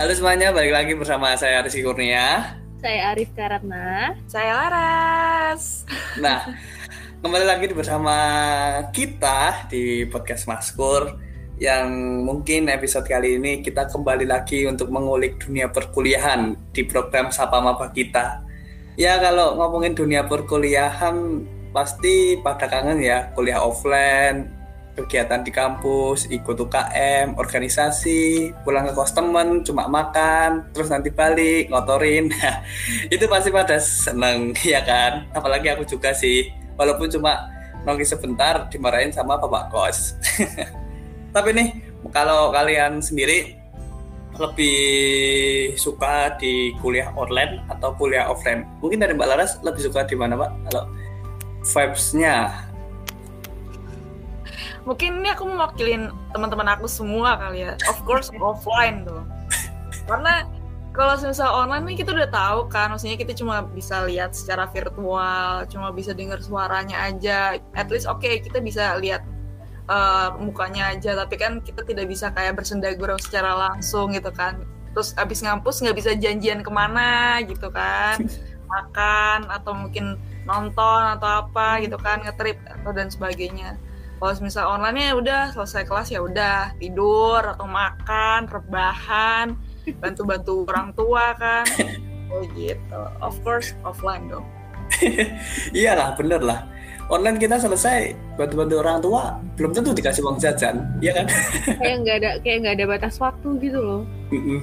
Halo semuanya, balik lagi bersama saya Rizky Kurnia. Saya Arif Karatna. Saya Laras. Nah, kembali lagi bersama kita di podcast Maskur yang mungkin episode kali ini kita kembali lagi untuk mengulik dunia perkuliahan di program Sapa Maba kita. Ya kalau ngomongin dunia perkuliahan pasti pada kangen ya kuliah offline, kegiatan di kampus, ikut UKM, organisasi, pulang ke kos temen, cuma makan, terus nanti balik, ngotorin. Itu pasti pada seneng, ya kan? Apalagi aku juga sih, walaupun cuma nongki sebentar, dimarahin sama bapak kos. Tapi nih, kalau kalian sendiri lebih suka di kuliah online atau kuliah offline? Mungkin dari Mbak Laras lebih suka di mana, Pak? Kalau vibes-nya mungkin ini aku mewakilin teman-teman aku semua kali ya. Of course offline tuh karena kalau misal online nih kita udah tahu kan. Maksudnya kita cuma bisa lihat secara virtual cuma bisa dengar suaranya aja. At least oke okay, kita bisa lihat uh, mukanya aja. Tapi kan kita tidak bisa kayak bersendagurau secara langsung gitu kan. Terus abis ngampus nggak bisa janjian ke mana gitu kan. Makan atau mungkin nonton atau apa gitu kan ngetrip atau dan sebagainya kalau misal online ya udah selesai kelas ya udah. Tidur atau makan rebahan bantu-bantu orang tua kan. Oh gitu. Of course offline dong. Iyalah bener lah. Online kita selesai bantu-bantu orang tua belum tentu dikasih uang jajan iya kan? Kayak nggak ada kayak nggak ada batas waktu gitu loh.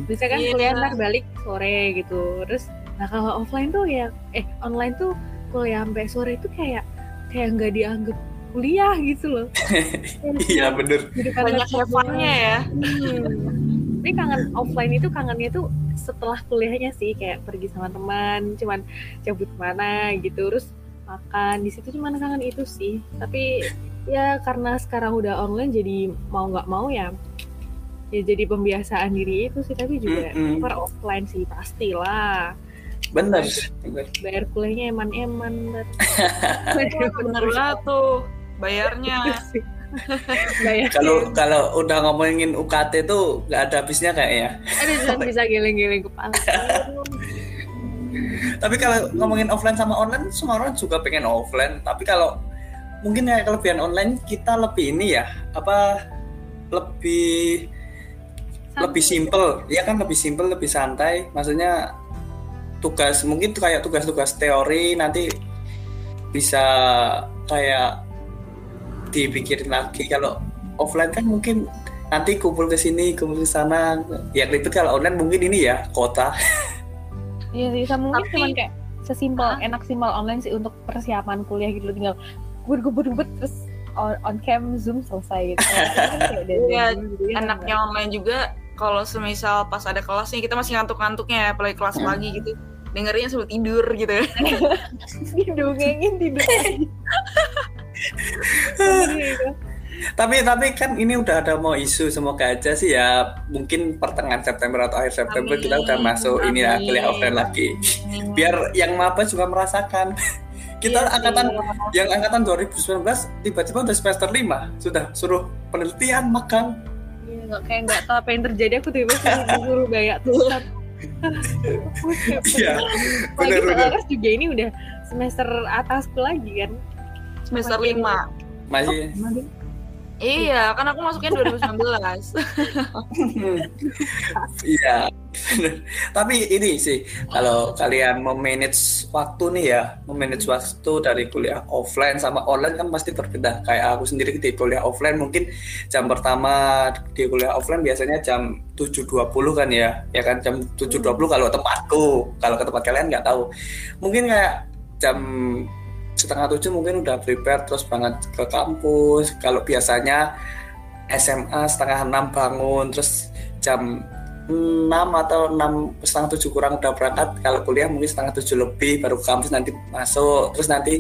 Bisa kan yeah. kuliah ntar balik sore gitu. Terus nah kalau offline tuh ya eh online tuh kuliah sampai sore itu kayak kayak nggak dianggap kuliah gitu loh. iya bener. Banyak hewannya ya. Hmm. Tapi kangen offline itu kangennya tuh setelah kuliahnya sih kayak pergi sama teman, cuman cabut mana gitu, terus makan di situ cuman kangen itu sih. Tapi ya karena sekarang udah online jadi mau nggak mau ya ya jadi pembiasaan diri itu sih tapi juga mm -hmm. per offline sih pastilah bener, bener. bayar kuliahnya eman-eman bener banget tuh bayarnya. Kalau kalau udah ngomongin UKT tuh nggak ada habisnya kayaknya. Ada bisa giling-giling kepala. Tapi kalau ngomongin offline sama online semua orang juga pengen offline. Tapi kalau mungkin ya kelebihan online kita lebih ini ya apa lebih santai. lebih simple. Ya kan lebih simple lebih santai. Maksudnya tugas mungkin tuh kayak tugas-tugas teori nanti bisa kayak dipikirin lagi. Kalau offline kan mungkin nanti kumpul ke sini kumpul ke sana. Ya itu kalau online mungkin ini ya kota. Iya sih sama mungkin cuma kayak sesimpel uh, enak simpel online sih untuk persiapan kuliah gitu. Tinggal gue gue gue terus on, on cam zoom selesai gitu. Iya enaknya online juga kalau semisal pas ada kelas nih kita masih ngantuk-ngantuknya ya apalagi kelas pagi gitu. Dengerinnya sambil tidur gitu. Ya didongengin tidur tapi tapi kan ini udah ada mau isu semoga aja sih ya. Mungkin pertengahan September atau akhir September Amin. kita udah masuk Amin. ini ya kuliah offline lagi. Amin. biar yang maba juga merasakan. Kita iya, angkatan iya. yang angkatan 2019 tiba-tiba udah semester 5 sudah suruh penelitian makan iya nggak kayak nggak tahu apa yang terjadi. Aku tiba-tiba suruh gaya tuh iya benar benar. Juga ini udah semester atasku lagi kan semester lima masih oh, Iya, kan aku masuknya 2019. iya. Tapi ini sih kalau kalian memanage waktu nih ya, memanage waktu dari kuliah offline sama online kan pasti berbeda. Kayak aku sendiri di kuliah offline mungkin jam pertama di kuliah offline biasanya jam 7.20 kan ya. Ya kan jam 7.20 kalau tempatku. Kalau ke tempat kalian nggak tahu. Mungkin kayak jam setengah tujuh mungkin udah prepare terus banget ke kampus. Kalau biasanya SMA setengah enam bangun terus jam enam atau enam setengah tujuh kurang udah berangkat. Kalau kuliah mungkin setengah tujuh lebih baru ke kampus nanti masuk. Terus nanti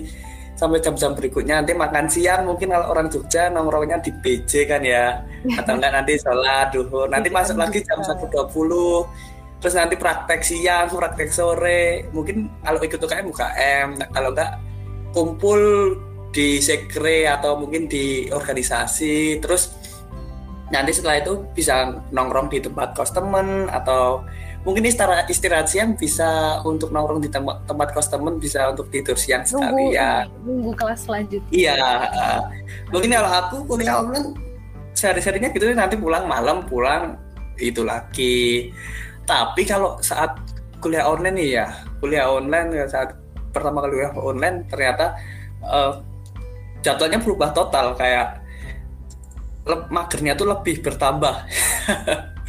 sampai jam-jam berikutnya nanti makan siang mungkin kalau orang Jogja nongkrongnya di BJ kan ya. Atau enggak nanti sholat duhur. Nanti masuk lagi jam satu dua puluh. Terus nanti praktek siang praktek sore. Mungkin kalau ikut UKM UKM kalau enggak kumpul di sekre atau mungkin di organisasi terus nanti setelah itu bisa nongkrong di tempat kos temen atau mungkin istirahat istirahat siang bisa untuk nongkrong di tempat tempat kos temen bisa untuk tidur siang sekali nunggu ya nunggu kelas selanjutnya. Iya uh, mungkin kalau aku kuliah online sehari-harinya gitu nanti pulang malam pulang itu lagi. Tapi kalau saat kuliah online nih ya kuliah online ya saat pertama kali kuliah online ternyata uh, jadwalnya berubah total kayak magernya tuh lebih bertambah.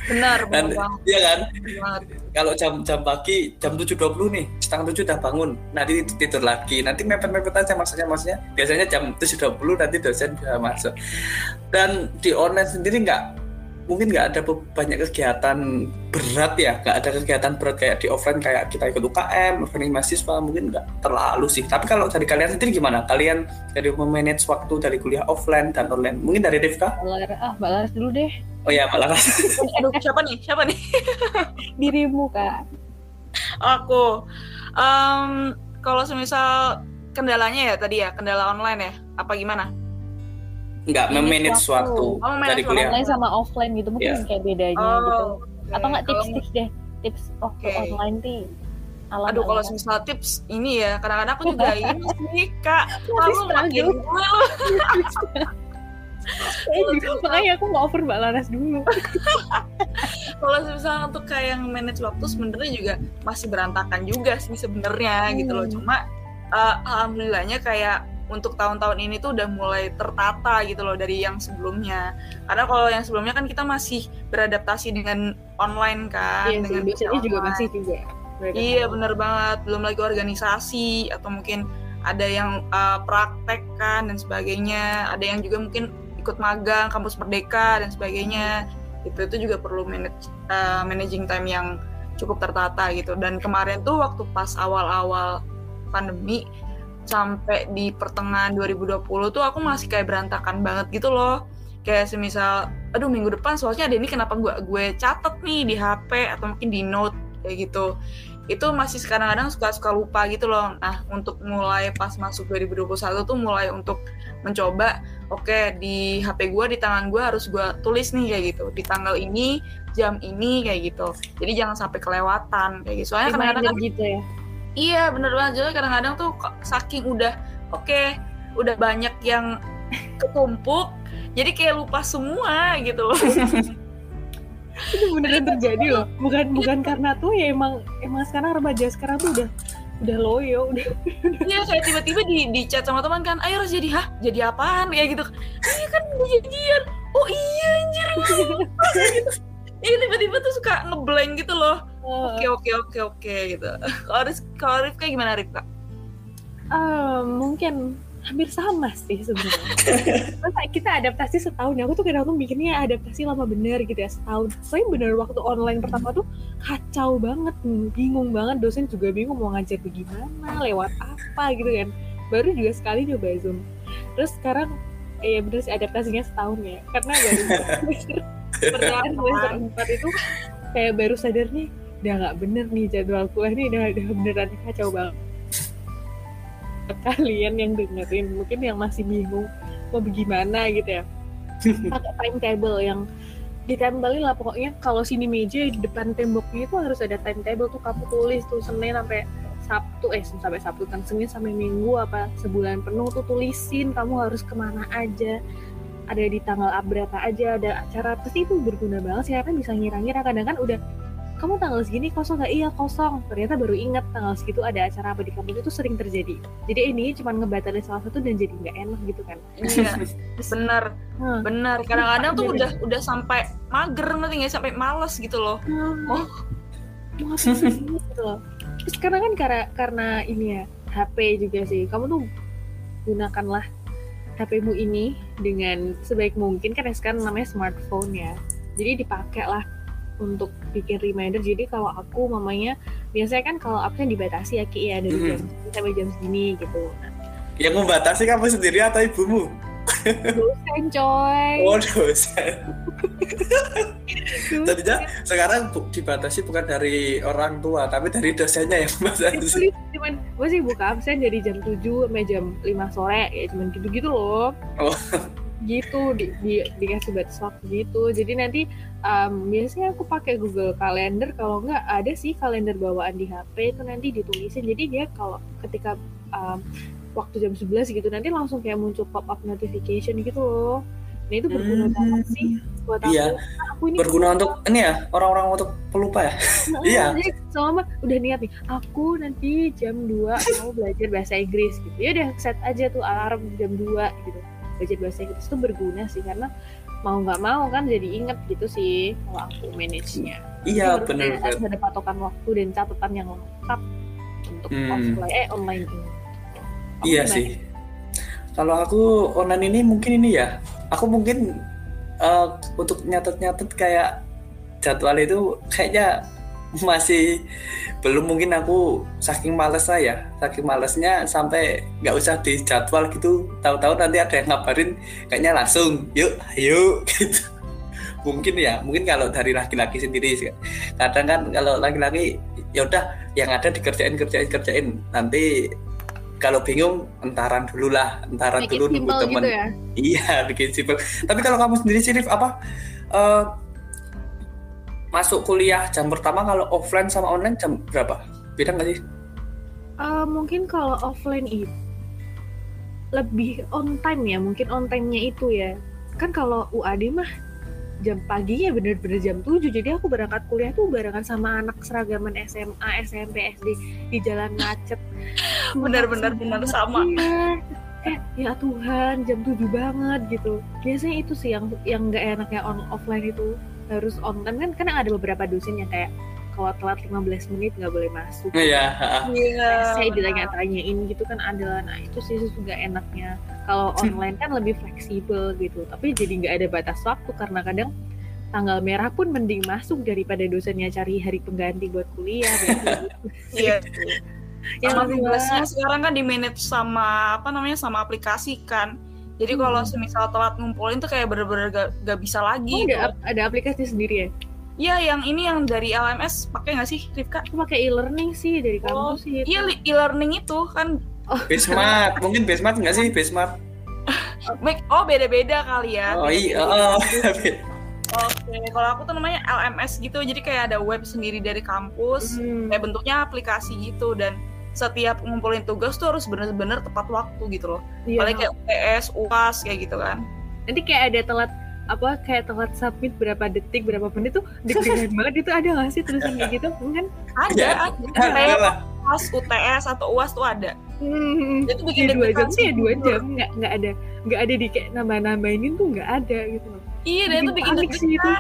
Benar dan benar iya kan? Benar. Kalau jam jam pagi jam 7.20 nih setengah tujuh udah bangun nanti tidur lagi. Nanti mepet mepet aja maksudnya maksudnya biasanya jam 7.20 nanti dosen bisa masuk. Dan di online sendiri nggak mungkin nggak ada banyak kegiatan berat ya nggak ada kegiatan berat kayak di offline kayak kita ikut UKM organisasi mahasiswa mungkin nggak terlalu sih. Tapi kalau dari kalian sendiri gimana? Kalian dari memanage waktu dari kuliah offline dan online? Mungkin dari Rifka? Mbak Laras, ah Mbak Laras dulu deh. Oh ya malah aduh. Siapa nih? Siapa nih? Dirimu kak. Aku. Em, kalau semisal kendalanya ya tadi ya kendala online ya. Apa gimana nggak Manage memanage waktu. waktu Oh, dari kuliah online sama offline gitu mungkin Iya. kayak bedanya oh gitu oke. atau nggak tips-tips deh tips waktu Oke. online sih ala Aduh kalau semisal tips ini ya kadang-kadang aku juga ini sih kak Lalu makin. Eh, juga, makanya aku nggak over Mbak Laras dulu kalau misalnya untuk kayak yang manage waktu sebenarnya juga masih berantakan juga sih sebenarnya gitu loh Hmm. cuma eh, alhamdulillahnya kayak untuk tahun-tahun ini tuh udah mulai tertata gitu loh dari yang sebelumnya. Karena kalau yang sebelumnya kan kita masih beradaptasi dengan online kan iya dengan biasanya juga masih juga Iya bener banget, belum lagi organisasi atau mungkin ada yang uh, praktek kan dan sebagainya, ada yang juga mungkin ikut magang kampus merdeka dan sebagainya. Itu itu juga perlu manage uh, managing time yang cukup tertata gitu. Dan kemarin tuh waktu pas awal-awal pandemi sampai di pertengahan 2020 tuh aku masih kayak berantakan banget gitu loh. Kayak semisal, aduh minggu depan soalnya ada ini kenapa gue gue catet nih di HP atau mungkin di note kayak gitu itu masih kadang-kadang suka-suka lupa gitu loh. Nah, untuk mulai pas masuk 2021 tuh mulai untuk mencoba, oke di HP gue, di tangan gue harus gue tulis nih kayak gitu. Di tanggal ini, jam ini kayak gitu. Jadi jangan sampai kelewatan kayak gitu. Soalnya kadang-kadang reminder gitu ya Iya bener banget Jadi kadang-kadang tuh saking udah oke udah banyak yang ketumpuk jadi kayak lupa semua gitu loh. itu beneran terjadi loh bukan bukan karena tuh ya emang emang sekarang remaja sekarang tuh udah udah loyo udah Iya kayak tiba-tiba di di chat sama teman kan, ayo harus jadi hah jadi apaan kayak gitu. Iya kan udah jadian. Oh iya anjir. gitu. Iya tiba-tiba tuh suka ngeblank gitu loh. Oke oke oke oke gitu. Kalau Rizk, kalau Rifka gimana Rifka? Ah, mungkin hampir sama sih sebenarnya. Kita adaptasi setahun ya? Aku tuh kadang tuh mikirnya adaptasi lama bener gitu ya setahun. Soalnya bener waktu online pertama tuh kacau banget, bingung banget. Dosen juga bingung mau ngajar bagaimana, lewat apa gitu kan. Baru juga sekali nyoba zoom. Terus sekarang eh, ya bener sih adaptasinya setahun ya. Karena baru semester pertengahan semester empat itu kayak baru sadar nih udah nggak bener nih jadwal kuliah nih udah, udah beneran kacau banget. Kalian yang dengerin mungkin yang masih bingung mau bagaimana gitu ya. Pakai timetable yang ditempelin lah pokoknya kalau sini meja di depan temboknya itu harus ada timetable tuh kamu tulis tuh Senin sampai Sabtu eh sampai Sabtu kan Senin sampai Minggu apa sebulan penuh tuh tulisin kamu harus ke mana aja. Ada di tanggal berapa aja ada acara pasti itu berguna banget sih karena bisa ngira-ngira kadang kan udah kamu tanggal segini kosong nggak iya kosong ternyata baru ingat tanggal segitu ada acara apa di kampus itu sering terjadi jadi ini cuma ngebatalin salah satu dan jadi nggak enak gitu kan Iya bener Hah. bener. Kadang-kadang tuh udah udah sampai mager ngerti nggak sampai males gitu loh. Oh. Mau ngapain gitu loh. Terus sekarang kan karena karena ini ya HP juga sih. Kamu tuh gunakanlah HP-mu ini dengan sebaik mungkin kan sekarang namanya smartphone ya. Jadi dipakai lah untuk bikin reminder. Jadi kalau aku mamanya biasanya kan kalau appnya dibatasi ya Ki ya dari jam segini sampai jam segini gitu. Nah, Yang membatasi kamu sendiri atau ibumu? dosen coy. Oh dosen. Jadinya sekarang bu- dibatasi bukan dari orang tua, tapi dari dosennya yang membatasi. Tulis cuman gue sih buka absen dari jam 7 sampai jam 5 sore ya cuman gitu-gitu loh Oh. Gitu di, di dikasih batas waktu gitu jadi nanti um, biasanya aku pakai Google Calendar kalau nggak ada sih kalender bawaan di HP itu nanti ditulisin jadi dia kalau ketika um, waktu jam 11 gitu nanti langsung kayak muncul pop up notification gitu loh nah itu berguna Hmm. banget sih buat aku Iya. aku ini berguna untuk ini ya orang-orang untuk pelupa ya Nah, Iya. Jadi selama udah niat nih, aku nanti jam 2 mau belajar bahasa Inggris gitu. Ya udah set aja tuh alarm jam 2 gitu. Belajar bahasa Inggris itu berguna sih karena mau nggak mau kan jadi inget gitu sih kalau aku manage-nya. iya bener harus ada patokan waktu dan catatan yang lengkap untuk Hmm. offline eh online ini. Kamu iya gimana? sih kalau aku online ini mungkin ini ya aku mungkin eh, untuk nyatet-nyatet kayak jadwal itu kayaknya masih belum mungkin aku saking males saya saking malesnya sampai nggak usah di jadwal gitu. Tahu-tahu nanti ada yang ngabarin kayaknya langsung yuk ayo gitu. Mungkin ya mungkin kalau dari laki-laki sendiri sih. Kadang kan kalau laki-laki ya udah yang ada dikerjain kerjain kerjain. Nanti kalau bingung entaran dulu lah entaran dulu nunggu temen gitu ya. Iya, bikin simpel. Tapi kalau kamu sendiri sih, apa eh, masuk kuliah jam pertama kalau offline sama online jam berapa? Beda nggak sih? Eh, mungkin kalau offline itu lebih on time ya, mungkin on time-nya itu ya. Kan kalau UAD mah jam paginya bener-bener jam 7 jadi aku berangkat kuliah tuh barengan sama anak seragaman SMA, SMP, SD di jalan macet Bener-bener, bener, sama. iya. kayak ya Tuhan jam 7 banget gitu biasanya itu sih yang yang nggak enaknya on offline itu harus online kan karena ada beberapa dosen yang kayak kalau telat 15 menit nggak boleh masuk Iya, ha-ha. Iya. saya ditanya-tanyain gitu kan ada nah itu sih juga enaknya kalau online kan lebih fleksibel gitu tapi jadi nggak ada batas waktu karena kadang tanggal merah pun mending masuk daripada dosennya cari hari pengganti buat kuliah gitu. Iya. ya sama nggak sih, tugasnya Mbak? sekarang kan di manage sama apa namanya sama aplikasi kan jadi Hmm. kalau semisal telat ngumpulin tuh kayak bener-bener gak, gak bisa Oh, lagi ada gitu. ap- ada aplikasi sendiri ya Iya yang ini yang dari LMS pakai nggak sih Rifka? aku pakai e-learning sih dari Oh, kampus sih Iya e-learning itu kan Basement, mungkin basement nggak sih make oh beda-beda kali ya. Oh iya, oh. Oke, kalau aku tuh namanya LMS gitu, jadi kayak ada web sendiri dari kampus, Hmm. kayak bentuknya aplikasi gitu dan setiap ngumpulin tugas tuh harus bener-bener tepat waktu gitu loh. Iya. Paling kayak UTS, UAS kayak gitu kan. nanti kayak ada telat apa kayak telat submit berapa detik berapa menit tuh deg-degan banget itu ada nggak sih tulisan kayak gitu kan Ada, Iya. ada. Kayak. UAS, UTS atau UAS tuh ada. hmm. Itu bikin ya dua jam sih ya dua jam nggak nggak ada nggak ada di kayak nambah nambahin tuh nggak ada gitu loh Iya, dan itu Bikin panik sih itu.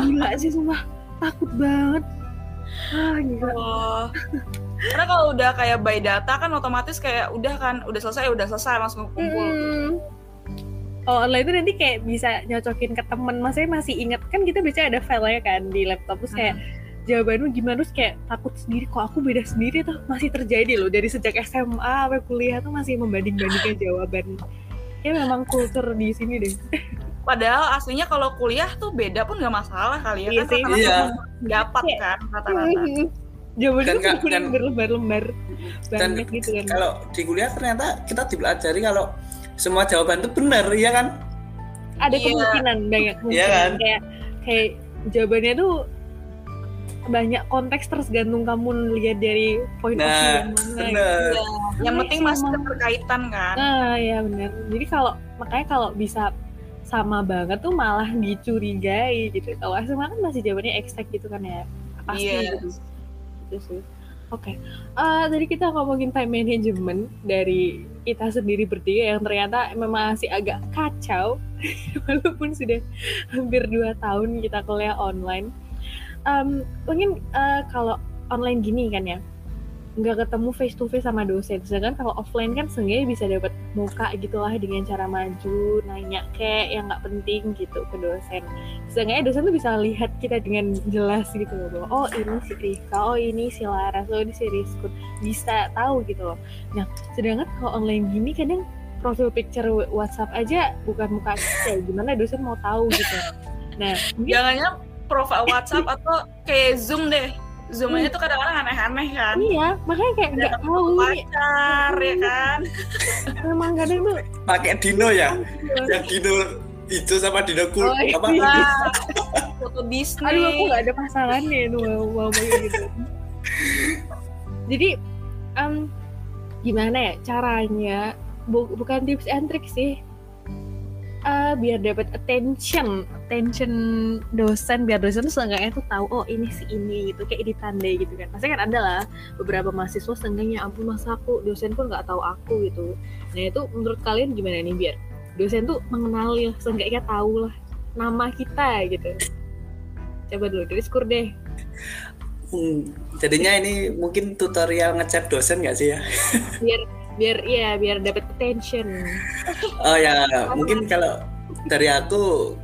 gila sih sumpah takut banget ah gila Oh. Karena kalau udah kayak by data kan otomatis kayak udah kan, udah selesai, udah selesai langsung kumpul. Hmm. Oh, online itu nanti kayak bisa nyocokin ke temen Maksudnya masih inget Kan kita biasanya ada filenya kan di laptop Terus kayak jawabanmu gimana Terus kayak takut sendiri Kok aku beda sendiri tuh Masih terjadi loh Dari sejak SMA sampai kuliah tuh masih membanding-bandingkan jawaban Ya memang kultur di sini deh Padahal aslinya kalau kuliah tuh beda pun nggak masalah kali ya Iya kan rata-rata Iya. dapat Iya. kan rata-rata. Jawaban Dan itu nggak- bener dan- berlembar-lembar Dan Banyak gitu kan kalau di kuliah ternyata kita dipelajari kalau semua jawaban itu benar, ya kan? Ada Iya. kemungkinan Banyak kemungkinan kan? Kayak Kayak jawabannya tuh banyak konteks tergantung kamu lihat dari point of view Nah, yang mana benar. Iya. Yang penting masih ada berkaitan kan. Nah, ya benar. Jadi kalau makanya kalau bisa sama banget tuh malah dicurigai gitu. Kalau SMA kan masih jawabannya exact gitu kan ya. Pasti Iya. gitu. Itu sih. Oke. Eh, tadi kita ngomongin time management dari kita sendiri bertiga yang ternyata memang masih agak kacau walaupun sudah hampir dua tahun kita kuliah online. Em, mungkin eh, kalau online gini kan ya nggak ketemu face to face sama dosen. Sedangkan kalau offline kan seenggaknya bisa dapat muka gitulah dengan cara maju nanya kayak yang nggak penting gitu ke dosen. Seenggaknya dosen tuh bisa lihat kita dengan jelas gitu loh bahwa oh ini si Rika oh ini si Laras oh ini si Rizkun. Bisa tahu gitu loh. Nah sedangkan kalau online gini kadang profil picture WhatsApp aja bukan muka kita gimana dosen mau tahu gitu. Nah mungkin Jangannya profile WhatsApp atau kayak Zoom deh. Zoomnya tuh kadang-kadang aneh-aneh kan. Iya makanya kayak nggak tahu. pacar ya kan? Memang kadang tuh pakai dino ya? Yang dino hijau sama dino kul Oh, iya. apa foto Disney aduh aku nggak ada pasangannya itu mau mau kayak gitu. Jadi em, gimana ya caranya? Bu- bukan tips and trick sih Eh, biar dapat attention. Attention dosen biar dosen tuh seenggaknya tuh tahu oh ini si ini gitu. Kayak ditandai gitu kan. Pasti kan ada lah beberapa mahasiswa seenggaknya "Ya ampun masa aku dosen pun nggak tahu aku gitu. Nah itu menurut kalian gimana nih biar dosen tuh mengenali lah seenggaknya tahu lah nama kita gitu. Coba dulu dari skur deh. Hmm, jadinya ini mungkin tutorial ngechat dosen nggak sih ya? Biar biar ya biar dapat attention. Oh ya mungkin kalau dari aku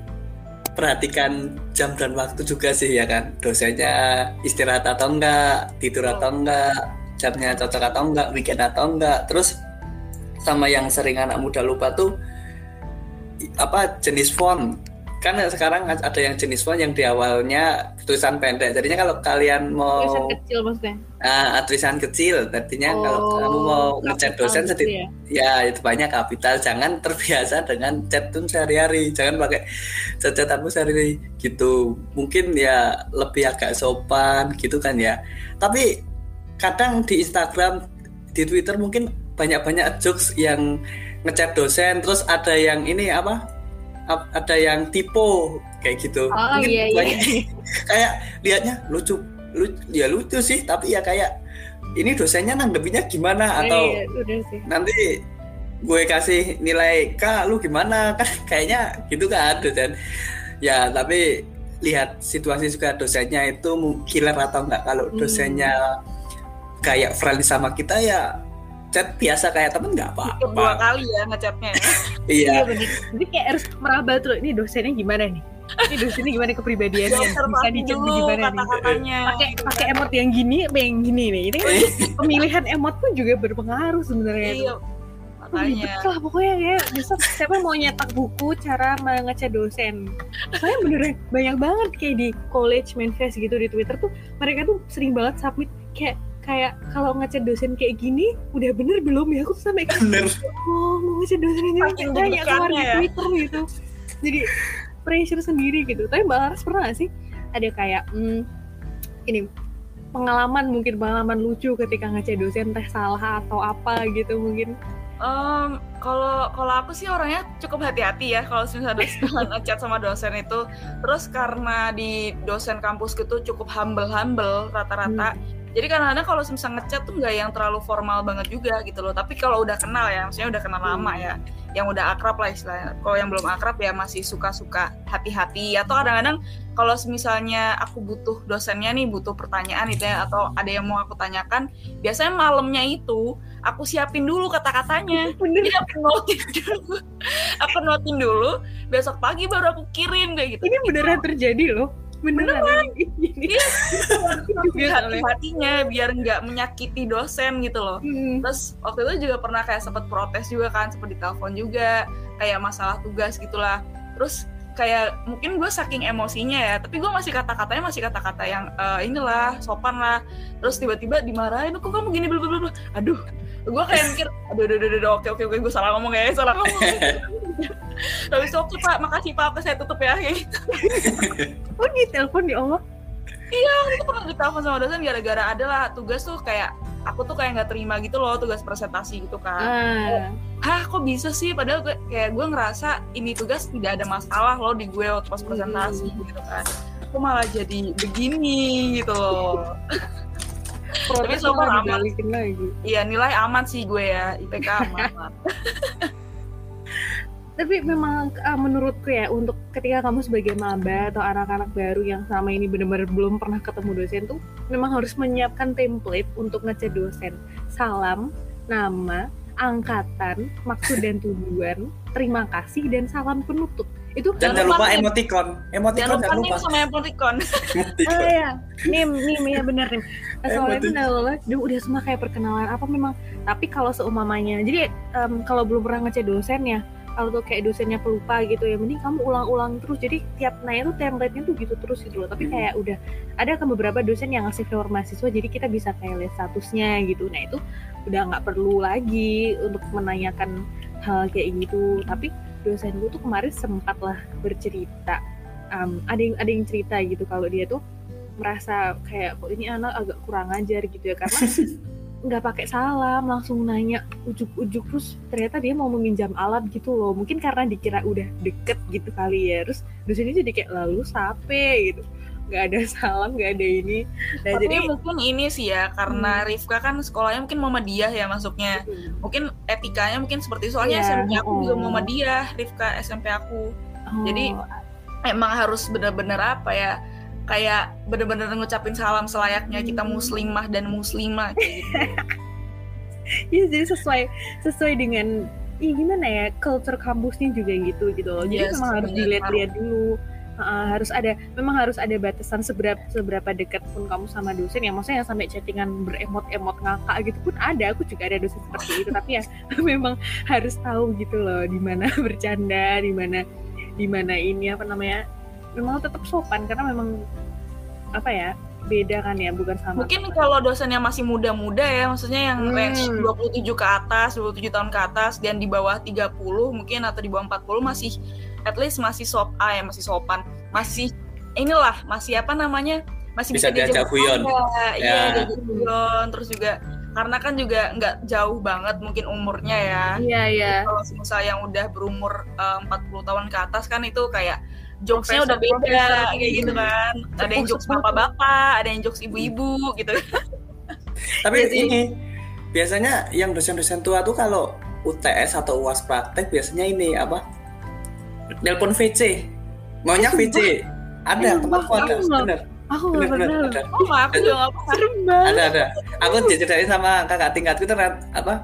perhatikan jam dan waktu juga sih ya kan? Dosennya istirahat atau enggak tidur atau enggak jamnya cocok atau enggak weekend atau enggak. Terus sama yang sering anak muda lupa tuh apa jenis font kan sekarang ada yang jenis font yang di awalnya tulisan pendek. Jadinya kalau kalian mau tulisan kecil maksudnya? Ah, tulisan kecil. Artinya kalau Oh, kamu mau ngechat kapital dosen gitu sedikit ya? ya itu banyak kapital. Jangan terbiasa dengan chat tuh sehari-hari. Jangan pakai chat-chatanmu sehari-hari. Gitu. Mungkin ya lebih agak sopan gitu kan ya. Tapi kadang di Instagram di Twitter mungkin banyak-banyak jokes yang ngechat dosen. Terus ada yang ini apa? ap- ada yang tipe kayak gitu. Oh Mungkin iya iya. banyak- kayak lihatnya lucu lu ya lucu sih tapi ya kayak ini dosennya nanggepinnya gimana? Atau Iya, udah sih. nanti gue kasih nilai K lu gimana? Kan kayaknya gitu kan dosen. Ya tapi lihat situasi juga dosennya itu killer atau enggak. Kalau Hmm. dosennya kayak friendly sama kita ya chat biasa kayak temen nggak Ikut dua apa-apa kali ya ngechatnya ya. iya Iya bener. Jadi kayak harus meraba tuh ini dosennya gimana nih? Ini dosennya gimana kepribadiannya? Dia Bisa dicek gimana nih? kata-katanya. Pakai pakai emot yang gini apa yang gini nih? Ini kan pemilihan emot pun juga berpengaruh sebenarnya. Iya, makanya. Ribet lah pokoknya ya bisa siapa mau nyetak buku cara mengecek dosen saya beneran banyak banget kayak di college manifest gitu di twitter tuh mereka tuh sering banget submit kayak kayak kalau ngecek dosen kayak gini udah bener belum ya aku tuh sampai kayak bener oh mau ngecek dosen ini kayak keluar di ya. twitter gitu jadi pressure sendiri gitu tapi mbak Laras pernah gak sih ada kayak hmm, ini pengalaman mungkin pengalaman lucu ketika ngecek dosen teh salah atau apa gitu mungkin Em, kalau kalau aku sih orangnya cukup hati-hati ya kalau misalnya dosen ngechat sama dosen itu. Terus karena di dosen kampus itu cukup humble-humble rata-rata. Jadi kadang-kadang kalau misalnya ngechat tuh nggak yang terlalu formal banget juga gitu loh. Tapi kalau udah kenal ya, maksudnya udah kenal lama ya, yang udah akrab lah istilahnya. Kalau yang belum akrab ya masih suka-suka hati-hati. Atau kadang-kadang kalau misalnya aku butuh dosennya nih butuh pertanyaan gitu ya, atau ada yang mau aku tanyakan, biasanya malamnya itu aku siapin dulu kata-katanya. Jadi aku notin dulu, aku notin dulu. Besok pagi baru aku kirim kayak gitu. ini beneran terjadi loh beneran, Ini. Biar hati-hatinya biar nggak menyakiti dosen gitu loh. Hmm. Terus waktu itu juga pernah kayak sempet protes juga kan, sempet ditelepon juga kayak masalah tugas gitulah. Terus kayak mungkin gue saking emosinya ya, tapi gue masih kata-katanya masih kata-kata yang "Eh, inilah sopan lah. Terus tiba-tiba dimarahin, kok kamu gini bla bla." Aduh, gue kayak mikir, aduh, aduh, aduh, aduh, oke, oke, oke, gue salah ngomong ya, salah ngomong. Tapi oke pak, makasih pak, saya tutup ya. Kayak gitu. oh di telepon ya Allah. Itu pernah ditelepon sama dosen gara-gara ada lah tugas tuh kayak aku tuh kayak nggak terima gitu loh tugas presentasi gitu kan. ah. Hah kok bisa sih? Padahal gue, kayak gue ngerasa ini tugas tidak ada masalah loh di gue waktu pas presentasi gitu kan. Kok malah jadi begini gitu loh. Protes so far aman. lagi. Iya nilai aman sih gue ya. IPK aman tapi memang ah, menurutku ya untuk ketika kamu sebagai maba atau anak-anak baru yang selama ini benar-benar belum pernah ketemu dosen tuh memang harus menyiapkan template untuk ngecek dosen salam nama angkatan maksud dan tujuan terima kasih dan salam penutup itu jangan Jangan lupa lupa emoticon emoticon jangan lupa lupa sama emoticon Oh iya, nim nim ya bener nim. Assalamualaikum betul. warahmatullahi wabarakatuh. Udah semua kayak perkenalan apa memang. Tapi kalau seumamanya, jadi em, kalau belum pernah ngecek dosen ya, kalau tuh kayak dosennya pelupa gitu ya mending kamu ulang-ulang terus. Jadi tiap nanya tuh template-nya tuh gitu terus gitu loh. Tapi Hmm. kayak udah ada kan beberapa dosen yang ngasih keluar mahasiswa jadi kita bisa kayak lihat statusnya gitu. Nah itu udah nggak perlu lagi untuk menanyakan hal kayak gitu. Tapi dosen gue tuh kemarin sempat lah bercerita um, ada yang ada yang cerita gitu kalau dia tuh merasa kayak kok ini anak agak kurang ajar gitu ya karena nggak pakai salam langsung nanya ujuk-ujuk terus ternyata dia mau meminjam alat gitu loh mungkin karena dikira udah deket gitu kali ya terus dosennya jadi kayak lalu sape gitu nggak ada salam nggak ada ini nah Tapi jadi mungkin ini sih ya karena Rifka kan sekolahnya mungkin Muhammadiyah ya masuknya. Mungkin etikanya mungkin seperti soalnya Iya, SMP aku juga oh. Muhammadiyah, Rifka SMP aku. oh, jadi- Emang harus bener-bener apa ya? Kayak bener-bener ngucapin salam selayaknya kita Hmm. muslimah dan muslimah kayak gitu. Iya jadi sesuai sesuai dengan Ih, gimana ya culture kampusnya juga gitu gitu loh. Jadi Yes, memang harus dilihat-lihat dulu. Uh, harus ada memang harus ada batasan seberapa seberapa dekat pun kamu sama dosen ya maksudnya yang sampai chattingan beremot-emot ngakak gitu pun ada aku juga ada dosen seperti itu tapi ya memang harus tahu gitu loh di mana bercanda di mana di mana ini apa namanya memang tetap sopan karena memang apa ya beda kan ya bukan sama Mungkin kalau dosennya masih muda-muda ya, maksudnya yang Hmm. range 27 ke atas, 27 tahun ke atas dan di bawah 30 mungkin atau di bawah 40 masih at least masih sop ah ya masih sopan. Masih inilah, masih apa namanya? Masih Bisa diajak guyon. bercanda. Iya, Ya. diajak guyon terus juga karena kan juga nggak jauh banget mungkin umurnya ya. iya iya Kalau misalnya yang udah berumur eh, 40 tahun ke atas kan itu kayak jokesnya udah beda kayak gitu kan. Ada yang jokes bapak-bapak, ada yang jokes ibu-ibu gitu. Tapi Iya sih. ini biasanya yang dosen-dosen tua tuh kalau UTS atau UAS praktek biasanya ini apa? Nelpon VC. Maunya VC. Ada, Eh, tempatku ada, bener. aku Bener, bener, pernah ada. Oh, aku juga nggak pernah. serem banget Ada, ada. Aku diceritain sama kakak tingkatku ternyata apa?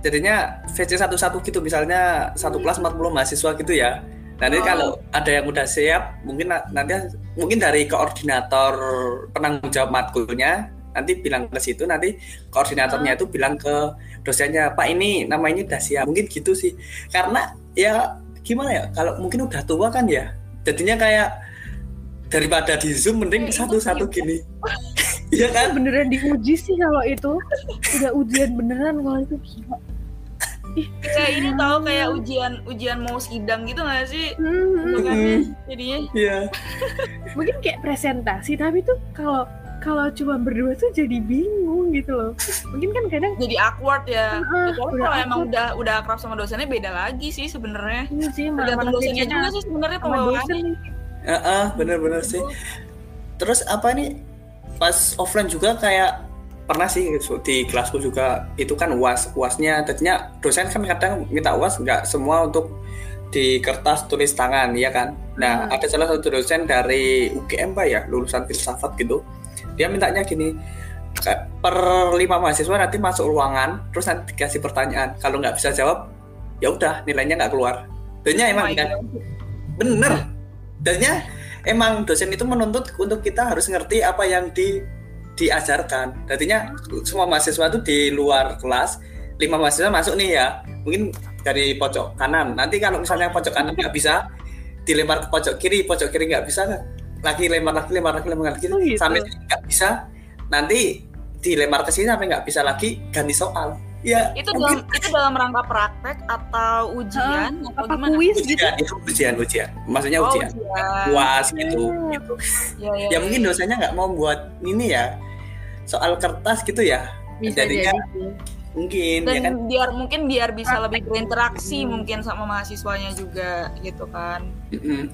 Jadinya VC satu-satu gitu, misalnya satu kelas 40 mahasiswa gitu ya. Nanti Oh. kalau ada yang udah siap, mungkin na- nanti mungkin dari koordinator penanggung jawab matkulnya nanti bilang ke situ, nanti koordinatornya itu bilang ke dosennya, Pak ini nama ini udah siap. Mungkin gitu sih. Karena ya gimana ya, kalau mungkin udah tua kan ya, jadinya kayak daripada di zoom mending satu-satu gini. Iya kan? beneran diuji sih kalau itu udah ujian beneran kalau itu gila Kayak ini tahu kayak ujian ujian mau sidang gitu nggak sih? Hmm, Bentukannya jadinya. Iya. mungkin kayak presentasi tapi tuh kalau kalau cuma berdua tuh jadi bingung gitu loh mungkin kan kadang Jadi awkward ya. Ya, udah kalau emang udah udah akrab sama dosennya beda lagi sih sebenarnya. ini sih Tergantung dosennya juga sih sebenarnya pembawaannya. Heeh, bener-bener sih. Terus apa nih? Pas offline juga kayak pernah sih di kelasku juga itu kan uas uasnya tadinya dosen kan kadang minta uas nggak semua untuk di kertas tulis tangan ya kan? Nah Hmm. ada salah satu dosen dari UGM pak ya lulusan filsafat gitu dia mintanya gini "Ka- per lima mahasiswa nanti masuk ruangan terus nanti dikasih pertanyaan kalau nggak bisa jawab ya udah nilainya nggak keluar. Dosennya Oh emang kan bener. Dannya emang dosen itu menuntut untuk kita harus ngerti apa yang di diajarkan. Artinya semua mahasiswa itu di luar kelas lima mahasiswa masuk nih ya. Mungkin dari pojok kanan. Nanti kalau misalnya pojok kanan nggak bisa dilempar ke pojok kiri pojok kiri nggak bisa lagi lempar lagi lempar lagi lempar lagi Oh, gitu. sampai nggak bisa. Nanti dilempar ke sini sampai nggak bisa lagi ganti soal. Ya Itu mungkin dalam itu dalam rangka praktek atau ujian atau apa gimana? kuis gitu? ujian itu ujian ujian. Maksudnya Oh, ujian. ujian. puas gitu Hmm. gitu. Ya, ya, ya mungkin dosennya nggak mau buat ini ya soal kertas gitu ya bisa jadinya jadi sih. mungkin dan ya kan biar mungkin biar bisa lebih berinteraksi Hmm. mungkin sama mahasiswanya juga gitu kan Mm-mm.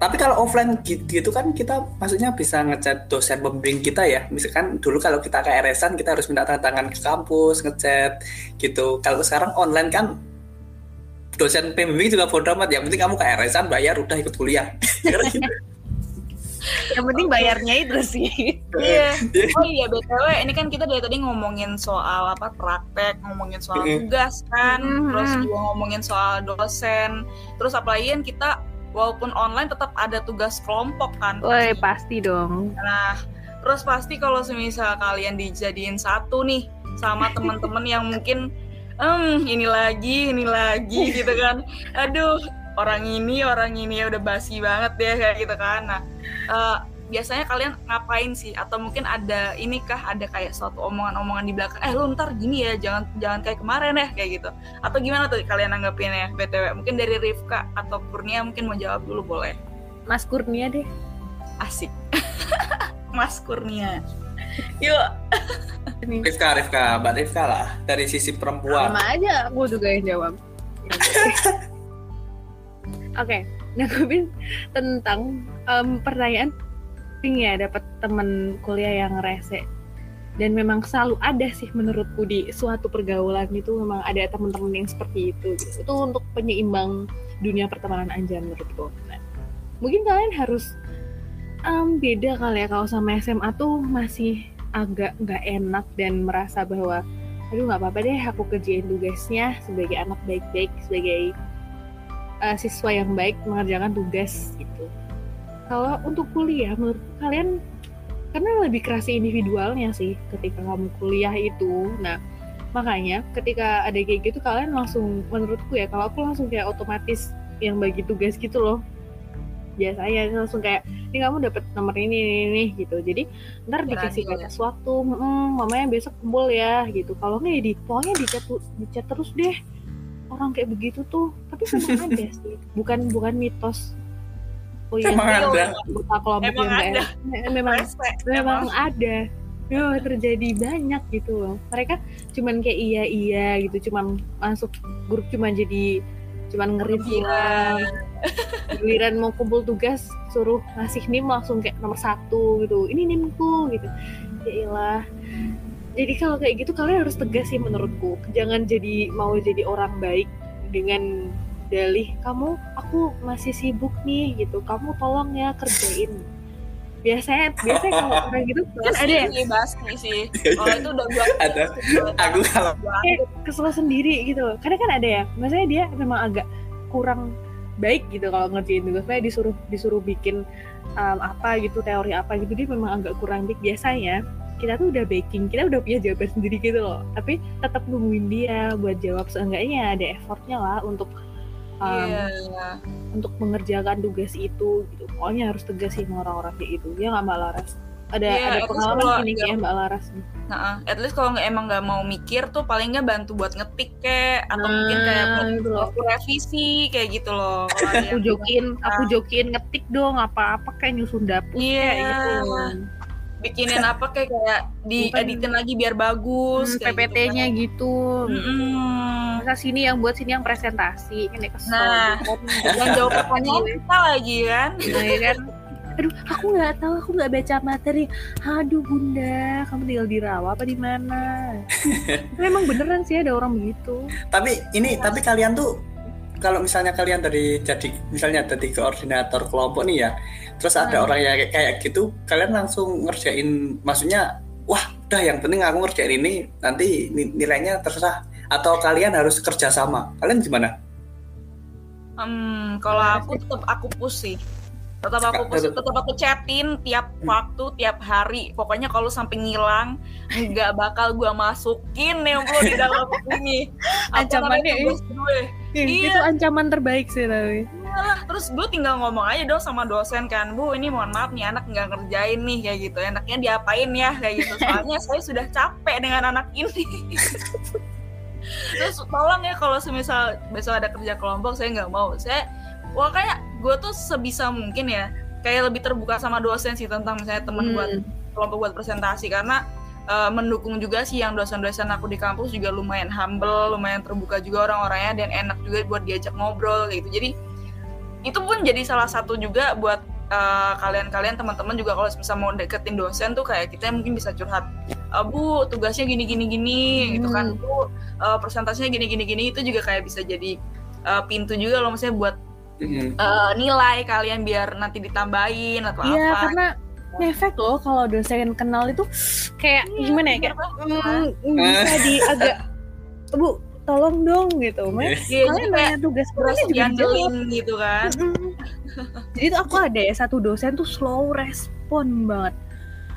tapi kalau offline gitu, gitu kan kita maksudnya bisa ngechat dosen pembimbing kita ya misalkan dulu kalau kita ke RS-an kita harus minta tanda tangan ke kampus ngechat gitu kalau sekarang online kan dosen pembimbing juga bodo amat ya penting kamu ke RS-an bayar udah ikut kuliah gitu. Yang penting bayarnya itu sih. Iya. Oh iya btw, ini kan kita dari tadi ngomongin soal apa praktek, ngomongin soal tugas kan, Mhm. terus juga ngomongin soal dosen, terus apalagi kan kita walaupun online tetap ada tugas kelompok kan. Woi pasti dong. Nah, terus pasti kalau semisal kalian dijadiin satu nih sama teman-teman yang mungkin hmm ini lagi ini lagi gitu kan. Aduh orang ini orang ini ya udah basi banget deh kayak gitu kan. Nah uh, biasanya kalian ngapain sih? Atau mungkin ada ini kah ada kayak suatu omongan-omongan di belakang eh lu ntar gini ya jangan jangan kayak kemarin ya kayak gitu. Atau gimana tuh kalian nanggepinnya btw mungkin dari Rifka atau Kurnia mungkin mau jawab dulu boleh. Mas Kurnia deh. Asik. Mas Kurnia. Yuk. Rifka Rifka. Mbak Rifka lah dari sisi perempuan. Sama aja aku juga yang jawab oke okay, nanggepin tentang um, pertanyaan sering ya dapat temen kuliah yang rese dan memang selalu ada sih menurutku di suatu pergaulan itu memang ada teman-teman yang seperti itu gitu. itu untuk penyeimbang dunia pertemanan aja menurutku nah, mungkin kalian harus um, beda kali ya kalau sama SMA tuh masih agak nggak enak dan merasa bahwa aduh nggak apa-apa deh aku kerjain tugasnya sebagai anak baik-baik sebagai uh, siswa yang baik mengerjakan tugas gitu. Kalau untuk kuliah menurut kalian karena lebih keras individualnya sih ketika kamu kuliah itu. Nah makanya ketika ada kayak gitu kalian langsung menurutku ya kalau aku langsung kayak otomatis yang bagi tugas gitu loh. Biasanya langsung kayak ini kamu dapat nomor ini ini, ini gitu. Jadi ntar dikasih kayak sesuatu hmm, mamanya besok kumpul ya gitu. Kalau nggak ya di pokoknya dicat dicat terus deh orang kayak begitu tuh tapi memang ada sih bukan bukan mitos Oh iya, emang ada. Emang ada. Memang, memang ada. Oh, terjadi banyak gitu loh. Mereka cuman kayak iya iya gitu, cuman masuk grup cuman jadi cuman ngereview giliran mau kumpul tugas suruh ngasih nim langsung kayak nomor satu gitu ini nimku gitu ya ilah jadi kalau kayak gitu kalian harus tegas sih menurutku. Jangan jadi mau jadi orang baik dengan dalih kamu aku masih sibuk nih gitu. Kamu tolong ya kerjain. Biasanya biasanya kalau orang gitu kan ada ya? basmi sih. Kalau itu udah gua ada. aku kalau kesel sendiri gitu. Karena kan ada ya maksudnya dia memang agak kurang baik gitu kalau ngerjain tugas. Saya disuruh disuruh bikin um, apa gitu teori apa gitu dia memang agak kurang baik biasanya kita tuh udah baking kita udah punya jawaban sendiri gitu loh. Tapi tetap nungguin dia buat jawab. Seenggaknya ada effortnya lah untuk um, yeah. untuk mengerjakan tugas itu gitu. Pokoknya harus tegas sih orang-orang kayak itu ya nggak mbak Laras? Ada yeah, ada pengalaman gini kayak mbak Laras nah at least kalau nggak emang nggak mau mikir tuh paling nggak bantu buat ngetik kayak atau nah, mungkin kayak gitu aku revisi kayak gitu loh. Aku jokin aku jokin ngetik dong apa-apa kayak nyusun dapur yeah. kayak gitu bikinin apa kayak kayak di editin lagi biar bagus hmm, PPT-nya gitu, gitu. Hmm. Masa sini yang buat sini yang presentasi ini kesel. Nah yang jawab pertanyaan kita lagi kan? Nah, ya kan? Aduh aku nggak tahu aku nggak baca materi. Aduh bunda kamu tinggal di rawa apa di mana? Memang beneran sih ada orang begitu. Tapi ini ya. tapi kalian tuh kalau misalnya kalian dari jadi misalnya dari koordinator kelompok nih ya terus ada hmm. orang yang kayak, kayak gitu kalian langsung ngerjain maksudnya wah udah yang penting aku ngerjain ini nanti nilainya terserah. Atau kalian harus kerja sama? Kalian gimana? Hmm, kalau aku tetap aku push sih. Tetap aku tetap aku chatin tiap hmm. waktu tiap hari. Pokoknya kalau sampai ngilang nggak bakal gue masukin yang lo di dalam ini. Ancamannya gue iya. itu ancaman terbaik sih tapi. Iyalah, terus gue tinggal ngomong aja dong sama dosen kan bu ini mohon maaf nih anak nggak ngerjain nih kayak gitu. Enaknya diapain ya? kayak gitu. Soalnya saya sudah capek dengan anak ini. Terus tolong ya kalau semisal besok ada kerja kelompok saya nggak mau. Saya wah kayak gue tuh sebisa mungkin ya kayak lebih terbuka sama dosen sih tentang misalnya temen hmm. buat kelompok buat presentasi. Karena uh, mendukung juga sih yang dosen-dosen aku di kampus juga lumayan humble, lumayan terbuka juga orang-orangnya dan enak juga buat diajak ngobrol gitu. Jadi itu pun jadi salah satu juga buat uh, kalian-kalian teman-teman juga kalau bisa mau deketin dosen tuh kayak kita mungkin bisa curhat uh, bu tugasnya gini gini gini hmm. gitu kan hmm. bu uh, presentasinya gini gini gini itu juga kayak bisa jadi uh, pintu juga loh maksudnya buat uh, nilai kalian biar nanti ditambahin atau ya, apa. Karena ngefek loh kalau dosen kenal itu kayak ya, gimana ya kayak mm, bisa di agak bu tolong dong gitu. Mas yeah, kalian nanya tugas berarti juga jauh gitu kan. Jadi tuh aku ada ya satu dosen tuh slow respon banget.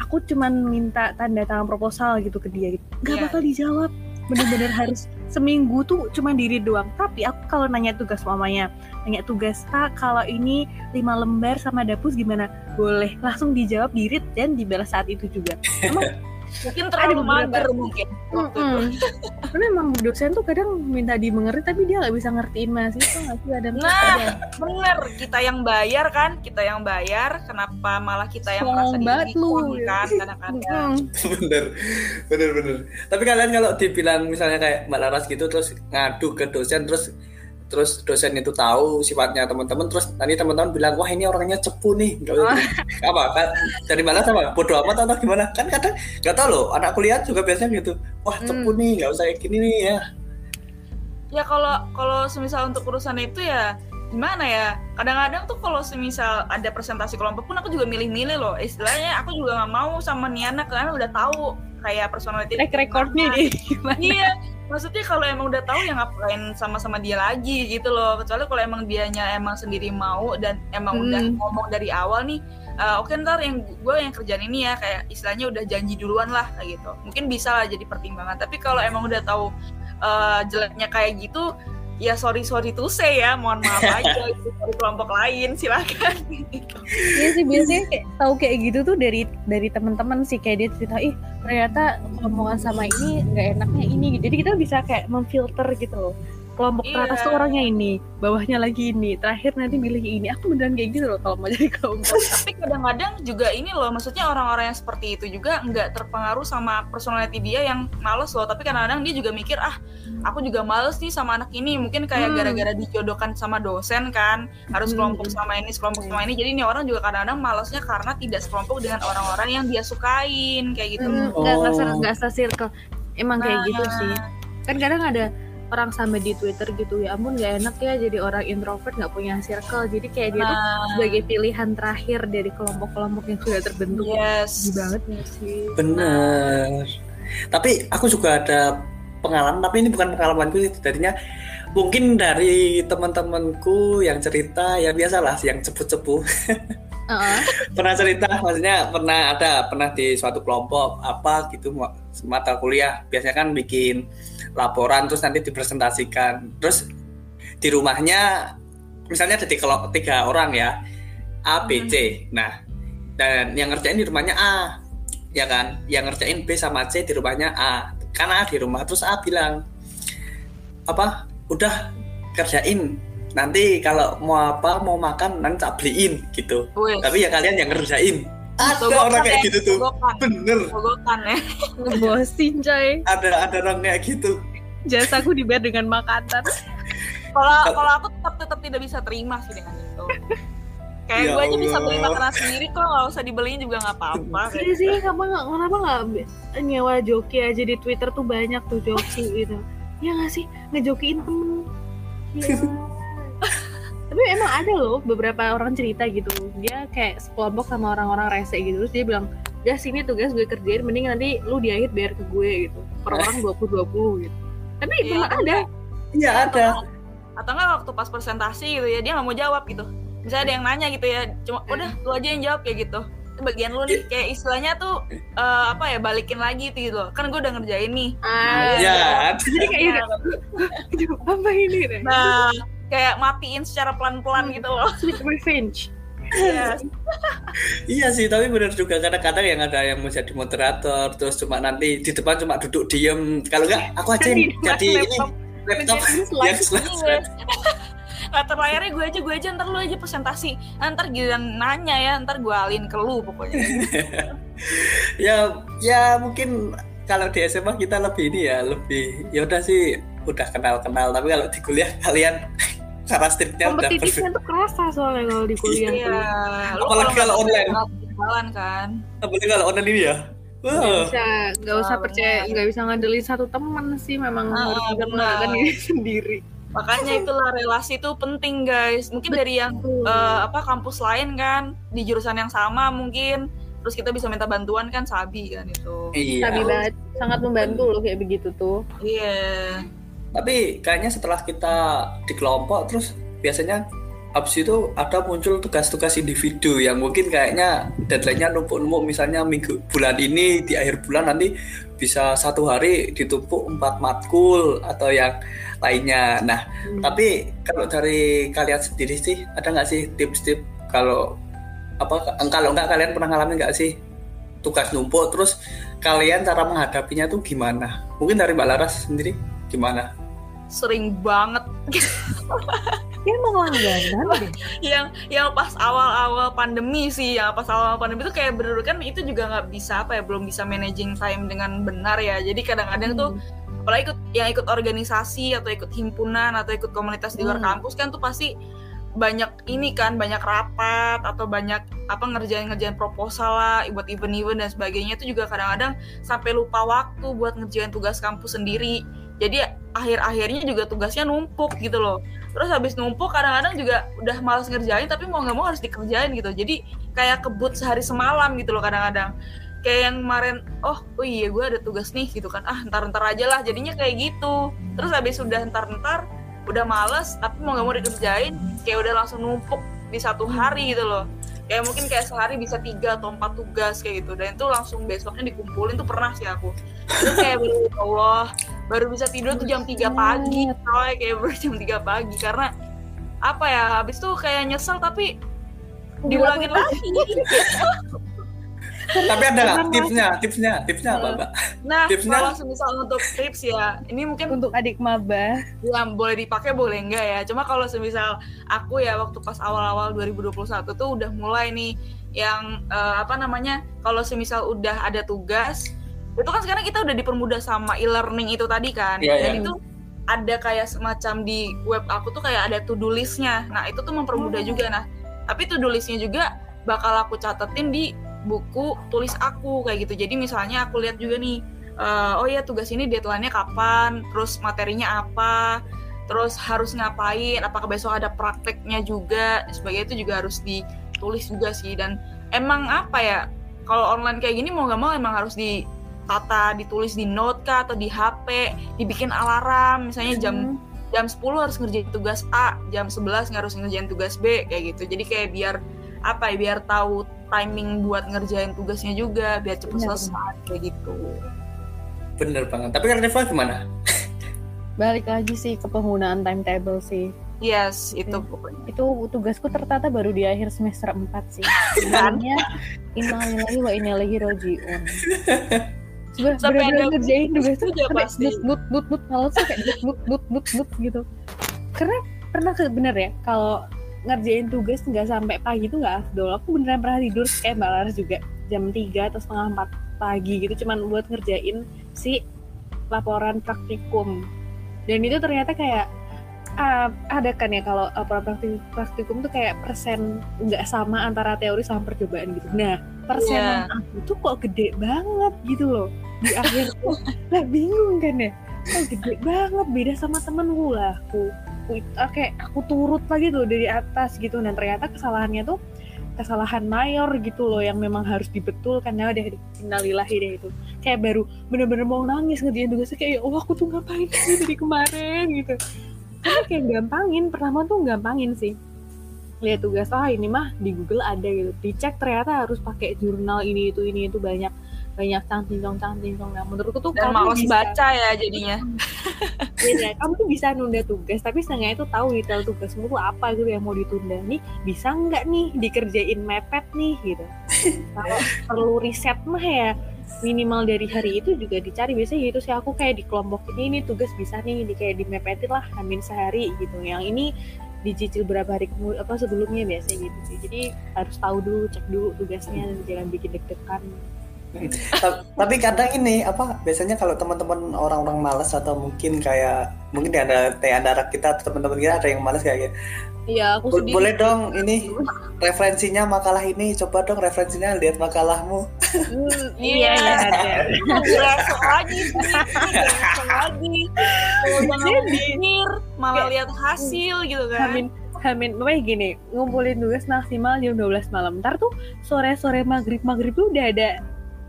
Aku cuman minta tanda tangan proposal gitu ke dia gitu. Nggak yeah. bakal dijawab. Bener-bener harus seminggu tuh cuma diri doang. Tapi aku kalau nanya tugas mamanya nanya tugas kak kalau ini lima lembar sama dapus gimana? Boleh. Langsung dijawab di read dan dibalas saat itu juga. emang mungkin terlalu beberapa- mager mungkin waktu itu. Mm-mm. karena emang dosen tuh kadang minta dimengerti tapi dia nggak bisa ngertiin mahasiswa nggak sih ada Nah. ada. Bener, kita yang bayar kan, kita yang bayar, kenapa malah kita yang Sombong merasa banget lu. didiskon kan kadang-kadang. Bener bener bener tapi kalian kalau dibilang misalnya kayak mbak Laras gitu terus ngadu ke dosen terus terus dosen itu tahu sifatnya teman-teman terus nanti teman-teman bilang wah ini orangnya cepu nih. Nggak Oh. apa? Kan dari mana sama bodoh amat atau gimana? Kan kadang nggak tahu loh anak kuliah juga biasanya gitu. Wah cepu Hmm. nih nggak usah kayak gini nih ya. Ya kalau kalau semisal untuk urusan itu ya gimana ya? Kadang-kadang tuh kalau semisal ada presentasi kelompok pun aku juga milih-milih loh. Istilahnya aku juga nggak mau sama Niana karena udah tahu kayak personality track recordnya gimana. Iya maksudnya kalau emang udah tahu ya ngapain sama-sama dia lagi gitu loh. Kecuali kalau emang dianya emang sendiri mau dan emang Hmm. udah ngomong dari awal nih eh, oke ntar yang gue yang kerjaan ini ya kayak istilahnya udah janji duluan lah kayak gitu. Mungkin bisa lah jadi pertimbangan. Tapi kalau emang udah tahu eh, jeleknya kayak gitu ya sorry sorry to say ya mohon maaf aja itu dari kelompok lain silakan. Iya sih biasanya kayak tahu kayak gitu tuh dari dari teman-teman sih kayak dia cerita ih ternyata kelompokan sama ini nggak enaknya ini gitu. Jadi kita bisa kayak memfilter gitu loh. Kelompok Iya. teratas tuh orangnya ini, bawahnya lagi ini, terakhir nanti milih ini. Aku beneran kayak gitu loh kalau mau jadi kelompok. tapi kadang-kadang juga ini loh maksudnya orang-orang yang seperti itu juga nggak terpengaruh sama personality dia yang males loh tapi kadang-kadang dia juga mikir ah aku juga males nih sama anak ini mungkin kayak Hmm. gara-gara dijodohkan sama dosen kan harus Hmm. kelompok sama ini sekelompok sama ini jadi ini orang juga kadang-kadang malesnya karena tidak sekelompok dengan orang-orang yang dia sukain kayak gitu Hmm, Oh. nggak nggak se-circle. Emang kayak Nah. gitu sih. Kan kadang ada orang sampai di Twitter gitu ya ampun nggak enak ya jadi orang introvert nggak punya circle. Jadi kayak dia tuh Nah, sebagai pilihan terakhir dari kelompok-kelompok yang sudah terbentuk. Yes. Sedih banget. Nggak sih. Bener. Tapi aku juga ada pengalaman tapi ini bukan pengalamanku sih tadinya mungkin dari teman-temanku yang cerita ya biasalah yang cepu-cepu. Heeh. pernah cerita maksudnya pernah ada pernah di suatu kelompok apa gitu ma- mata kuliah. Biasanya kan bikin laporan terus nanti dipresentasikan. Terus di rumahnya misalnya ada tiga, tiga orang ya A B C. Nah dan yang ngerjain di rumahnya A ya kan? Yang ngerjain B sama C di rumahnya A. Karena A di rumah terus A bilang apa? Udah kerjain. Nanti kalau mau apa mau makan nanti tak beliin gitu. Wih, tapi ya kalian yang ngerjain ada Sogokan orang kayak ya, gitu tuh. sogokan. bener. Sogokan ya ngebosin coy. Ada ada orang kayak gitu. Jasaku dibayar dengan makanan. Kalau kalau aku tetap tetap tidak bisa terima sih dengan itu. Kayak Ya gue aja bisa beli makanan sendiri kok nggak usah dibeliin juga nggak apa-apa. Iya sih kenapa nggak kenapa nggak nyewa joki aja di Twitter tuh banyak tuh joki gitu. Ya nggak sih? Ngejokiin temen. Ya. tapi emang ada loh beberapa orang cerita gitu. Dia kayak sekelompok sama orang-orang rese gitu. Terus dia bilang gas ini tugas gue kerjain mending nanti lu di akhir bayar ke gue gitu. Per orang dua puluh dua puluh gitu. Tapi Iya, memang ada. iya ada. atau nggak waktu pas presentasi gitu ya dia nggak mau jawab gitu. Misalnya ada yang nanya gitu ya cuma udah lu aja yang jawab kayak gitu. Itu bagian lu nih. Kayak istilahnya tuh eh, apa ya balikin lagi tuh gitu loh. kan gue udah ngerjain nih. Ah, ya ada. jadi kayak apa ini deh nah kayak matiin secara pelan-pelan gitu loh sweet revenge Yes. iya sih tapi bener juga kadang-kadang yang ada yang mau jadi moderator terus cuma nanti di depan cuma duduk diem kalau enggak aku aja yang depan jadi ini laptop. laptop Menjadi slide. yang slide. Latar layarnya gue aja, gue aja, ntar lu aja presentasi Nah, Ntar giliran nanya ya, ntar gue alin ke lu pokoknya ya ya mungkin kalau di SMA kita lebih ini ya lebih ya udah sih udah kenal-kenal tapi kalau di kuliah kalian cara striknya udah kompetitifnya tuh kerasa soalnya kalau di kuliah Iya, tuh. Apalagi kalau online. Jalan kan. Apalagi kalau online ini ya? Wah, bisa nggak usah Ah, percaya nggak bisa ngandelin satu teman sih memang Ah, harus mengandalkan diri sendiri. Makanya itulah relasi itu penting guys. Mungkin dari yang eh, apa kampus lain kan Di jurusan yang sama mungkin. Terus kita bisa minta bantuan kan Sabi kan itu. Iya. Sabi banget sangat membantu loh kayak begitu tuh. Iya tapi kayaknya setelah kita di kelompok terus biasanya habis itu ada muncul tugas-tugas individu yang mungkin kayaknya deadline-nya numpuk-numpuk misalnya minggu bulan ini di akhir bulan nanti bisa satu hari ditumpuk empat matkul atau yang lainnya. Nah, Hmm. tapi kalau dari kalian sendiri sih ada nggak sih tips-tips kalau apa kalau nggak kalian pernah ngalamin nggak sih tugas numpuk terus kalian cara menghadapinya tuh gimana? Mungkin dari Mbak Laras sendiri gimana? Sering banget. Dia emang langganan yang yang pas awal-awal pandemi sih yang pas awal pandemi itu kayak bener kan itu juga nggak bisa apa ya belum bisa managing time dengan benar ya. Jadi kadang-kadang tuh apalagi ikut yang ikut organisasi atau ikut himpunan atau ikut komunitas di luar Hmm. kampus kan tuh pasti banyak ini kan banyak rapat atau banyak apa ngerjain-ngerjain proposal lah buat event-event dan sebagainya. Itu juga kadang-kadang sampai lupa waktu buat ngerjain tugas kampus sendiri. Jadi akhir-akhirnya juga tugasnya numpuk gitu loh. Terus habis numpuk kadang-kadang juga udah males ngerjain tapi mau nggak mau harus dikerjain gitu. Jadi kayak kebut sehari semalam gitu loh kadang-kadang. Kayak yang kemarin oh oh iya gue ada tugas nih gitu kan. Ah ntar ntar aja lah jadinya kayak gitu. Terus habis udah ntar ntar udah males tapi mau nggak mau dikerjain kayak udah langsung numpuk di satu hari gitu loh. Kayak mungkin kayak sehari bisa tiga atau empat tugas kayak gitu. Dan itu langsung besoknya dikumpulin tuh pernah sih aku itu kayak baru ya Allah baru bisa tidur tuh jam 3 pagi coy kayak baru jam 3 pagi karena apa ya habis tuh kayak nyesel tapi diulangin lagi Tapi ada nggak tipsnya? Tipsnya, tipsnya apa, Mbak? nah Tipsnya? kalau semisal untuk tips ya ini mungkin Untuk adik maba. yang boleh dipakai boleh enggak ya cuma kalau semisal aku ya waktu pas awal-awal 2021 tuh udah mulai nih yang eh, apa namanya kalau semisal udah ada tugas itu kan sekarang kita udah dipermudah sama e-learning itu tadi kan. Iya, dan iya. itu ada kayak semacam di web aku tuh kayak ada to do listnya. Nah itu tuh mempermudah Oh. juga. Nah tapi to do listnya juga bakal aku catetin di buku tulis aku kayak gitu. Jadi misalnya aku lihat juga nih eh, oh ya tugas ini deadline-nya kapan terus materinya apa terus harus ngapain apakah besok ada prakteknya juga sebagainya itu juga harus ditulis juga sih. Dan emang apa ya kalau online kayak gini mau nggak mau emang harus ditata ditulis di note kah atau di HP dibikin alarm misalnya jam jam 10 harus ngerjain tugas A jam 11 nggak harus ngerjain tugas B kayak gitu jadi kayak biar apa ya biar tahu timing buat ngerjain tugasnya juga biar cepet Benar, selesai kayak gitu Bener banget. Tapi kan Reva gimana? Balik lagi sih ke penggunaan timetable sih. yes itu pokoknya Itu tugasku tertata baru di akhir semester 4 sih. Sebenarnya innalillahi wa inna ilaihi rajiun. Sampai bener-bener ada- ngerjain tugas tuh pasti. but but but malah tuh kayak but but but but gitu. Karena pernah ke bener ya kalau ngerjain tugas nggak sampai pagi tuh nggak afdol. Aku beneran pernah tidur kayak Mbak Laras juga jam 3 atau setengah 4 pagi gitu cuman buat ngerjain si laporan praktikum. Dan itu ternyata kayak ah, ada kan ya kalau laporan praktikum, praktikum tuh kayak persen nggak sama antara teori sama percobaan gitu. Nah, persenan aku tuh kok gede banget gitu loh. Di akhir tuh. lah bingung kan ya? Kok gede banget beda sama temenku lah aku, aku ah, aku turut lagi tuh dari atas gitu. Dan ternyata kesalahannya tuh kesalahan mayor gitu loh yang memang harus dibetulkan. Ya udah innalillahi deh itu. Kayak baru bener-bener mau nangis ngerjain tugasnya kayak ya Allah aku tuh ngapain sih dari kemarin? gitu. Karena kayak gampangin pertama tuh gampangin sih lihat tugas ah ini mah di Google ada gitu. Dicek ternyata harus pakai jurnal ini itu ini itu banyak banyak cangcincong cangcincong nah menurutku tuh dan kamu bisa baca ya jadinya. Iya, kamu tuh bisa nunda tugas tapi setengahnya itu tahu detail tugasmu tuh apa gitu yang mau ditunda. Nih bisa nggak nih dikerjain mepet nih gitu. Kalau perlu riset mah ya minimal dari hari itu juga dicari. Biasanya gitu sih aku kayak di kelompok ini ini tugas bisa nih di kayak dimepetin lah hamin sehari gitu. Yang ini dicicil berapa hari kemudian apa sebelumnya biasanya gitu sih. Jadi harus tahu dulu cek dulu tugasnya jangan bikin deg-degan Tapi kadang ini apa biasanya kalau teman-teman orang-orang malas atau mungkin kayak mungkin di ada di antara kita atau teman-teman kita ada yang malas kayak gitu. iya aku Bo- sendiri boleh dong ini referensinya makalah ini coba dong referensinya lihat makalahmu. Hmm, Iya. iya lagi sih, berasa lagi. Jangan Jadi- mikir, malah lihat hasil gitu kan. Hamin Hamin, pokoknya gini, ngumpulin tugas maksimal jam 12 malam. Ntar tuh sore-sore maghrib maghrib tuh udah ada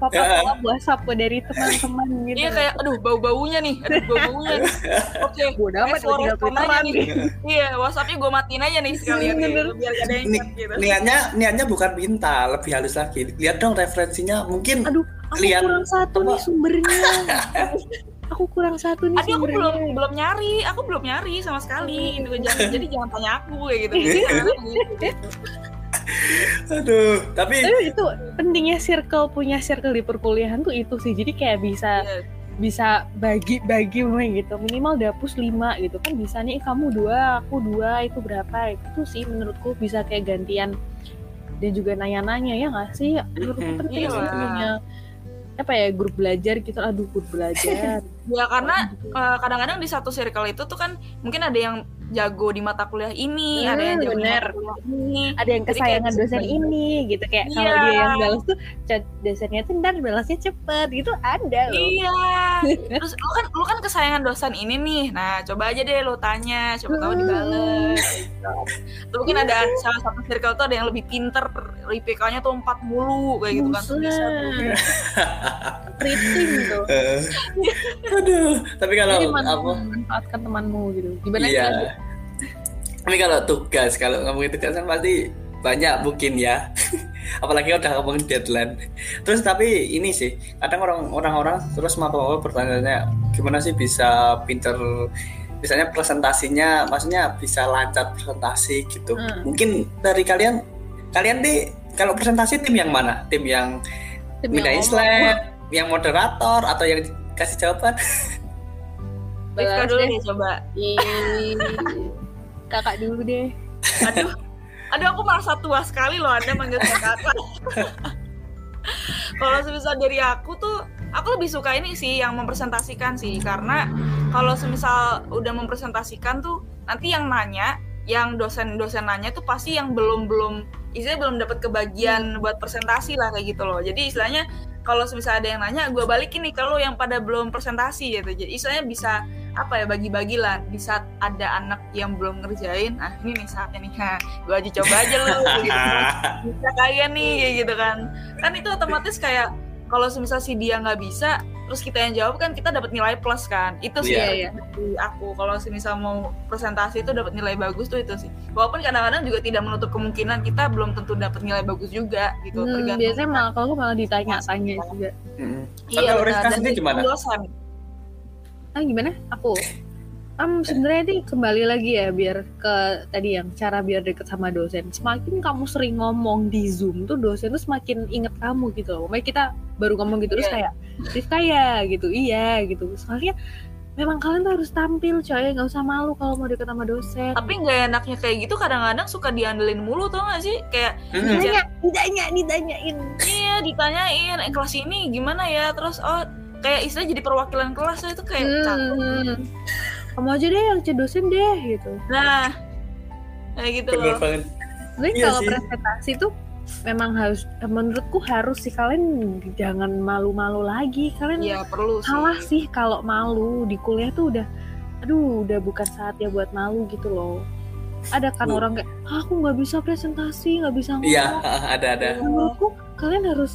pop up Ya. up WhatsApp dari teman-teman gitu. Iya kayak, aduh bau-baunya nih, aduh bau-baunya nih. Oke, bodoh amat Respon- tinggal twitteran nih. nih. iya WhatsAppnya gue matiin aja nih sekalian nih, Bener. biar gak ada yang gitu. Niatnya niatnya bukan minta, lebih halus lagi. Lihat dong referensinya mungkin Aduh, aku Lihat kurang satu nih apa? sumbernya aku kurang satu nih Adi aku belum belum nyari, aku belum nyari sama sekali. Gitu. Jangan, jadi jangan tanya aku kayak gitu. aduh tapi tapi itu pentingnya circle punya circle di perkuliahan tuh itu sih. Jadi kayak bisa Iya. bisa bagi-bagi main gitu. Minimal dapus 5 gitu. Kan bisa nih kamu dua aku dua itu berapa. Itu sih menurutku bisa kayak gantian. Dan juga nanya-nanya ya nggak sih? Menurutku penting Iya sih lah. punya apa ya grup belajar gitu. Aduh grup belajar. Ya karena eh, kadang-kadang di satu circle itu tuh kan mungkin ada yang jago di mata kuliah ini, ada yang Hmm, jago bener. di mata kuliah ini. ada yang Jadi kayak kesayangan bisa dosen ini gitu kayak kalau Iya. dia yang balas tuh chat dosennya tuh ntar balasnya cepet gitu ada loh Iya. Terus lu kan lu kan kesayangan dosen ini nih. Nah, coba aja deh lu tanya, coba tahu dibales. Gitu. Atau mungkin ada salah satu circle tuh ada yang lebih pinter, IPK-nya tuh 4 mulu kayak gitu kan. Tuh bisa. Rating tuh aduh tapi kalau apa manfaatkan temanmu gitu gimana iya sih? Tapi kalau tugas kalau ngomongin tugas kan pasti banyak mungkin ya. Apalagi udah ngomongin deadline. Terus tapi ini sih kadang orang orang orang terus mapa mapa pertanyaannya gimana sih bisa pinter misalnya presentasinya maksudnya bisa lancar presentasi gitu? Hmm. mungkin dari kalian kalian nih kalau presentasi tim yang mana? Tim yang Tim minta slide yang moderator atau yang kasih jawaban? Rifka dulu deh. coba. Kakak dulu deh Aduh. Aduh aku merasa tua sekali loh Anda manggil saya kakak. kalau semisal dari aku tuh aku lebih suka ini sih yang mempresentasikan sih karena kalau semisal udah mempresentasikan tuh nanti yang nanya yang dosen-dosen nanya tuh pasti yang belum belum istilahnya belum dapat kebagian buat presentasi lah kayak gitu loh jadi istilahnya kalau semisal ada yang nanya gue balikin nih kalau yang pada belum presentasi gitu jadi istilahnya bisa apa ya bagi-bagi lah di saat ada anak yang belum ngerjain. Ah ini nih saatnya nih. Ha gue aja coba aja lu gitu. Bisa kalian nih kayak gitu kan. Kan itu otomatis kayak kalau semisal si dia nggak bisa terus kita yang jawab kan kita dapat nilai plus kan. Itu sih Iya. ya dari aku. Kalau semisal mau presentasi itu dapat nilai bagus tuh itu sih. Walaupun kadang-kadang juga tidak menutup kemungkinan kita belum tentu dapat nilai bagus juga gitu. Hmm, tergantung biasanya malah kalau aku malah ditanya-tanya juga. Mm-mm. iya benar. Dan gimana? dosen. Ah gimana aku Am sebenarnya ini kembali lagi ya biar ke tadi yang cara biar deket sama dosen. Semakin kamu sering ngomong di Zoom tuh dosen tuh semakin inget kamu gitu loh. Makanya kita baru ngomong gitu terus Iya. kayak Rizka ya gitu. Iya gitu. Soalnya memang kalian tuh harus tampil coy, nggak usah malu kalau mau deket sama dosen. tapi nggak enaknya kayak gitu kadang-kadang suka diandelin mulu tau gak sih kayak Mm-mm. ditanya, ditanya, ditanyain. iya ditanyain eh, kelas ini gimana ya terus oh kayak istilah jadi perwakilan kelas itu kayak cakep. Hmm. Kamu aja deh yang dosen deh gitu. nah kayak gitu bener loh banget Tapi Iya kalau sih. presentasi tuh memang harus menurutku harus sih kalian jangan malu-malu lagi. Kalian Iya perlu sih salah sih kalau malu di kuliah tuh udah aduh udah bukan saatnya buat malu gitu loh. Ada kan Bu. orang kayak "Ah, aku nggak bisa presentasi, nggak bisa ngomong. iya ada ada Menurutku kalian harus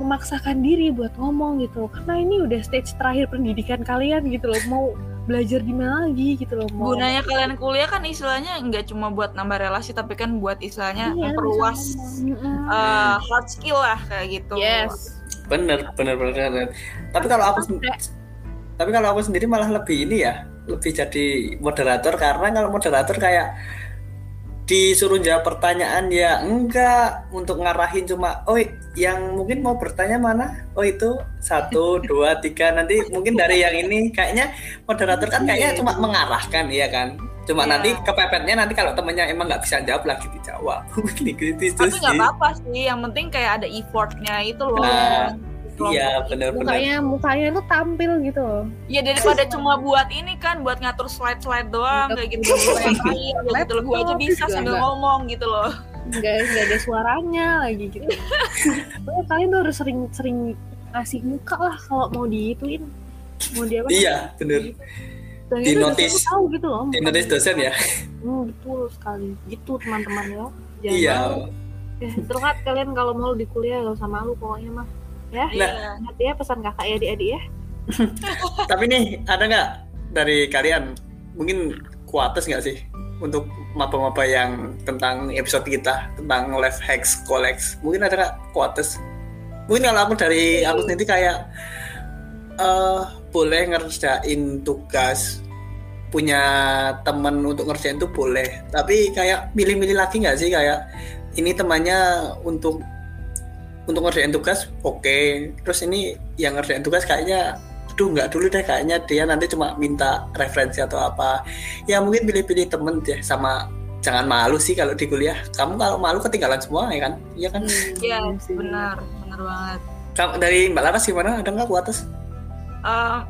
memaksakan diri buat ngomong gitu loh. Karena ini udah stage terakhir pendidikan kalian gitu loh. Mau belajar gimana lagi gitu loh. Mau gunanya kalian kuliah kan istilahnya nggak cuma buat nambah relasi tapi kan buat istilahnya Iya, memperluas eh, hard skill lah kayak gitu Yes. bener bener bener, bener. tapi kalau aku tapi kalau aku sendiri malah lebih ini ya lebih jadi moderator karena kalau moderator kayak disuruh jawab pertanyaan ya enggak. Untuk ngarahin cuma oh yang mungkin mau bertanya mana? Oh itu satu dua tiga. Nanti mungkin dari yang ini kayaknya moderator kan kayaknya cuma mengarahkan iya kan? Cuma Iya. nanti kepepetnya nanti kalau temennya emang nggak bisa jawab lagi dijawab. Mungkin gitu itu tapi nggak apa-apa sih yang penting kayak ada effortnya itu loh. Nah, Kelompok iya benar-benar mukanya mukanya tuh tampil gitu loh. Ya daripada cuma buat ini kan, buat ngatur slide-slide doang kayak gitu. Kayak kayak gitu loh. Gue aja bisa sambil ngomong gitu loh. nggak nggak ada suaranya lagi gitu. Pokoknya kalian tuh harus sering-sering ngasih muka lah kalau mau diituin mau dia apa? iya benar Dan Di itu notice. tuh tahu gitu loh. di notice dia. dosen ya Hmm, betul sekali. Gitu teman-teman ya. Jangan iya malu. Eh, terlihat kalian kalau mau di kuliah gak usah malu pokoknya mah. Ya, Iya. ingat ya pesan kakak ya adik-adik ya. tapi nih ada nggak dari kalian mungkin kuates nggak sih untuk maba-maba yang tentang episode kita tentang life hacks kolex mungkin ada nggak kuates? Mungkin kalau aku dari aku sendiri kayak uh, boleh ngerjain tugas punya temen untuk ngerjain itu boleh. Tapi kayak milih-milih lagi nggak sih? Kayak ini temannya untuk untuk ngerjain tugas oke. Okay. terus ini yang ngerjain tugas kayaknya aduh nggak dulu deh kayaknya dia nanti cuma minta referensi atau apa. Ya mungkin pilih-pilih temen deh sama jangan malu sih kalau di kuliah. Kamu kalau malu ketinggalan semua ya kan? Iya kan? Iya benar benar banget. Kamu dari mbak Laras gimana? Ada nggak atas? Uh,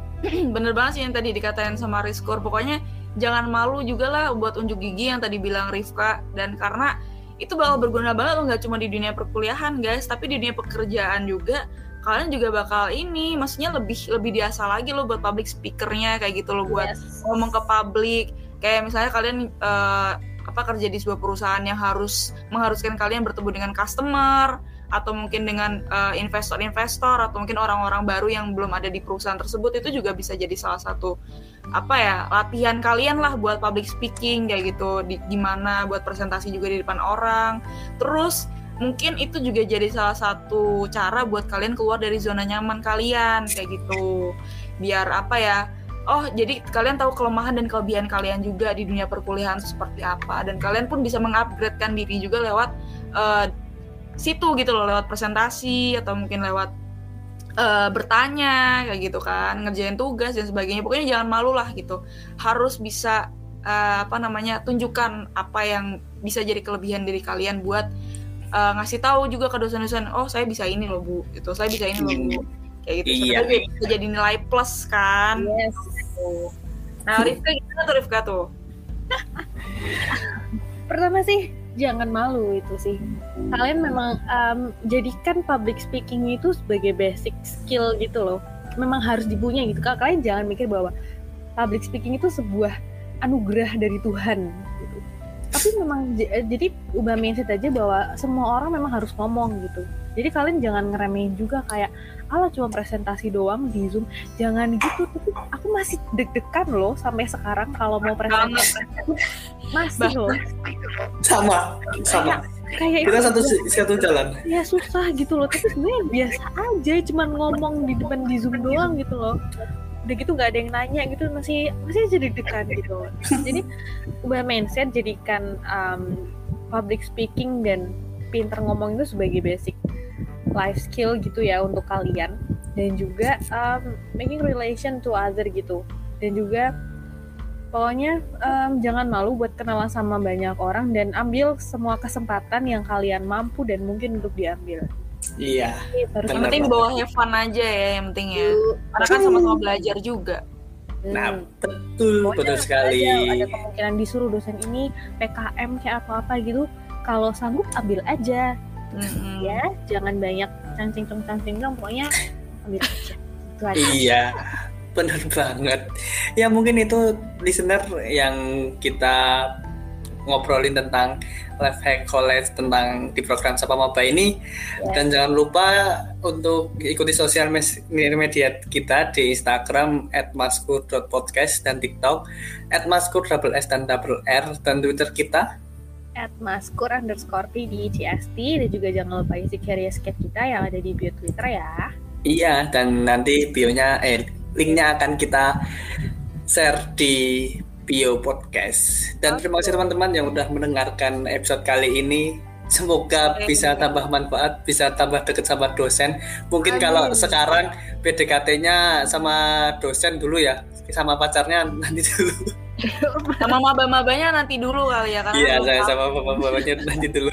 bener banget sih yang tadi dikatain sama Rizkur pokoknya jangan malu juga lah buat unjuk gigi yang tadi bilang Rifka. Dan karena itu bakal berguna banget loh nggak cuma di dunia perkuliahan guys tapi di dunia pekerjaan juga kalian juga bakal ini maksudnya lebih lebih biasa lagi loh buat public speakernya kayak gitu loh buat yes. ngomong ke publik kayak misalnya kalian uh, apa kerja di sebuah perusahaan yang harus mengharuskan kalian bertemu dengan customer atau mungkin dengan uh, investor-investor atau mungkin orang-orang baru yang belum ada di perusahaan tersebut itu juga bisa jadi salah satu apa ya latihan kalian lah buat public speaking kayak gitu. Di gimana buat presentasi juga di depan orang. Terus mungkin itu juga jadi salah satu cara buat kalian keluar dari zona nyaman kalian kayak gitu. Biar apa ya oh jadi kalian tahu kelemahan dan kelebihan kalian juga di dunia perkuliahan seperti apa. Dan kalian pun bisa mengupgradekan diri juga lewat uh, situ gitu loh lewat presentasi atau mungkin lewat uh, bertanya kayak gitu kan ngerjain tugas dan sebagainya. Pokoknya jangan malu lah gitu. Harus bisa uh, apa namanya tunjukkan apa yang bisa jadi kelebihan dari kalian buat uh, ngasih tahu juga ke dosen-dosen oh saya bisa ini loh bu. Itu saya bisa ini loh bu. Kayak gitu. Iya. bisa jadi nilai plus kan. Yes. nah Rifka gimana tuh Rifka tuh? Pertama sih jangan malu itu sih. Kalian memang um, jadikan public speaking itu sebagai basic skill gitu loh. Memang harus dipunya gitu. Kalian jangan mikir bahwa public speaking itu sebuah anugerah dari Tuhan gitu. Tapi memang jadi ubah mindset aja bahwa semua orang memang harus ngomong gitu. Jadi kalian jangan ngeremehin juga kayak ala cuma presentasi doang di zoom. Jangan gitu tapi aku masih deg-degan loh sampai sekarang kalau mau presentasi. Masih loh. Sama sama. kayak kita satu satu jalan. Ya susah gitu loh. Tapi sebenarnya biasa aja cuma ngomong di depan di zoom doang gitu loh. Udah gitu nggak ada yang nanya gitu masih masih jadi degan gitu jadi ubah mindset jadikan um, public speaking dan pinter ngomong itu sebagai basic life skill gitu ya untuk kalian. Dan juga um, making relation to other gitu. Dan juga pokoknya um, jangan malu buat kenalan sama banyak orang dan ambil semua kesempatan yang kalian mampu dan mungkin untuk diambil. Iya. Yang penting bawa have fun aja ya yang penting ya. Karena kan sama-sama belajar juga. Nah, hmm. betul, Pokoknya betul sekali. Aja, ada kemungkinan disuruh dosen ini PKM kayak apa-apa gitu. Kalau sanggup ambil aja mm-hmm. ya jangan banyak cangcing cong cangcing dong pokoknya ambil aja. Iya benar banget. Ya mungkin itu listener yang kita ngobrolin tentang life hack college tentang di program Sapa Maba ini. Yeah. dan jangan lupa untuk ikuti sosial media kita di Instagram @maskur.podcast dan TikTok @maskur double s dan double r dan Twitter kita at maskur underscore di CST dan juga jangan lupa isi carrier skate kita yang ada di bio Twitter ya. Iya, dan nanti bionya eh linknya akan kita share di bio podcast. Dan okay. terima kasih teman-teman yang udah mendengarkan episode kali ini. Semoga okay. bisa tambah manfaat, bisa tambah deket sama dosen. Mungkin Amin. kalau sekarang PDKT-nya sama dosen dulu ya, sama pacarnya nanti dulu sama maba-mabanya nanti dulu kali ya karena iya saya sama maba-mabanya nanti dulu.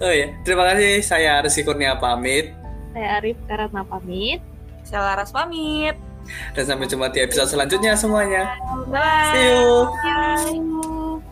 Oh ya terima kasih. Saya Arsi Kurnia pamit. Saya Arif Karatna pamit. Saya Laras pamit. Dan sampai jumpa di episode selanjutnya semuanya. Bye. See you. Bye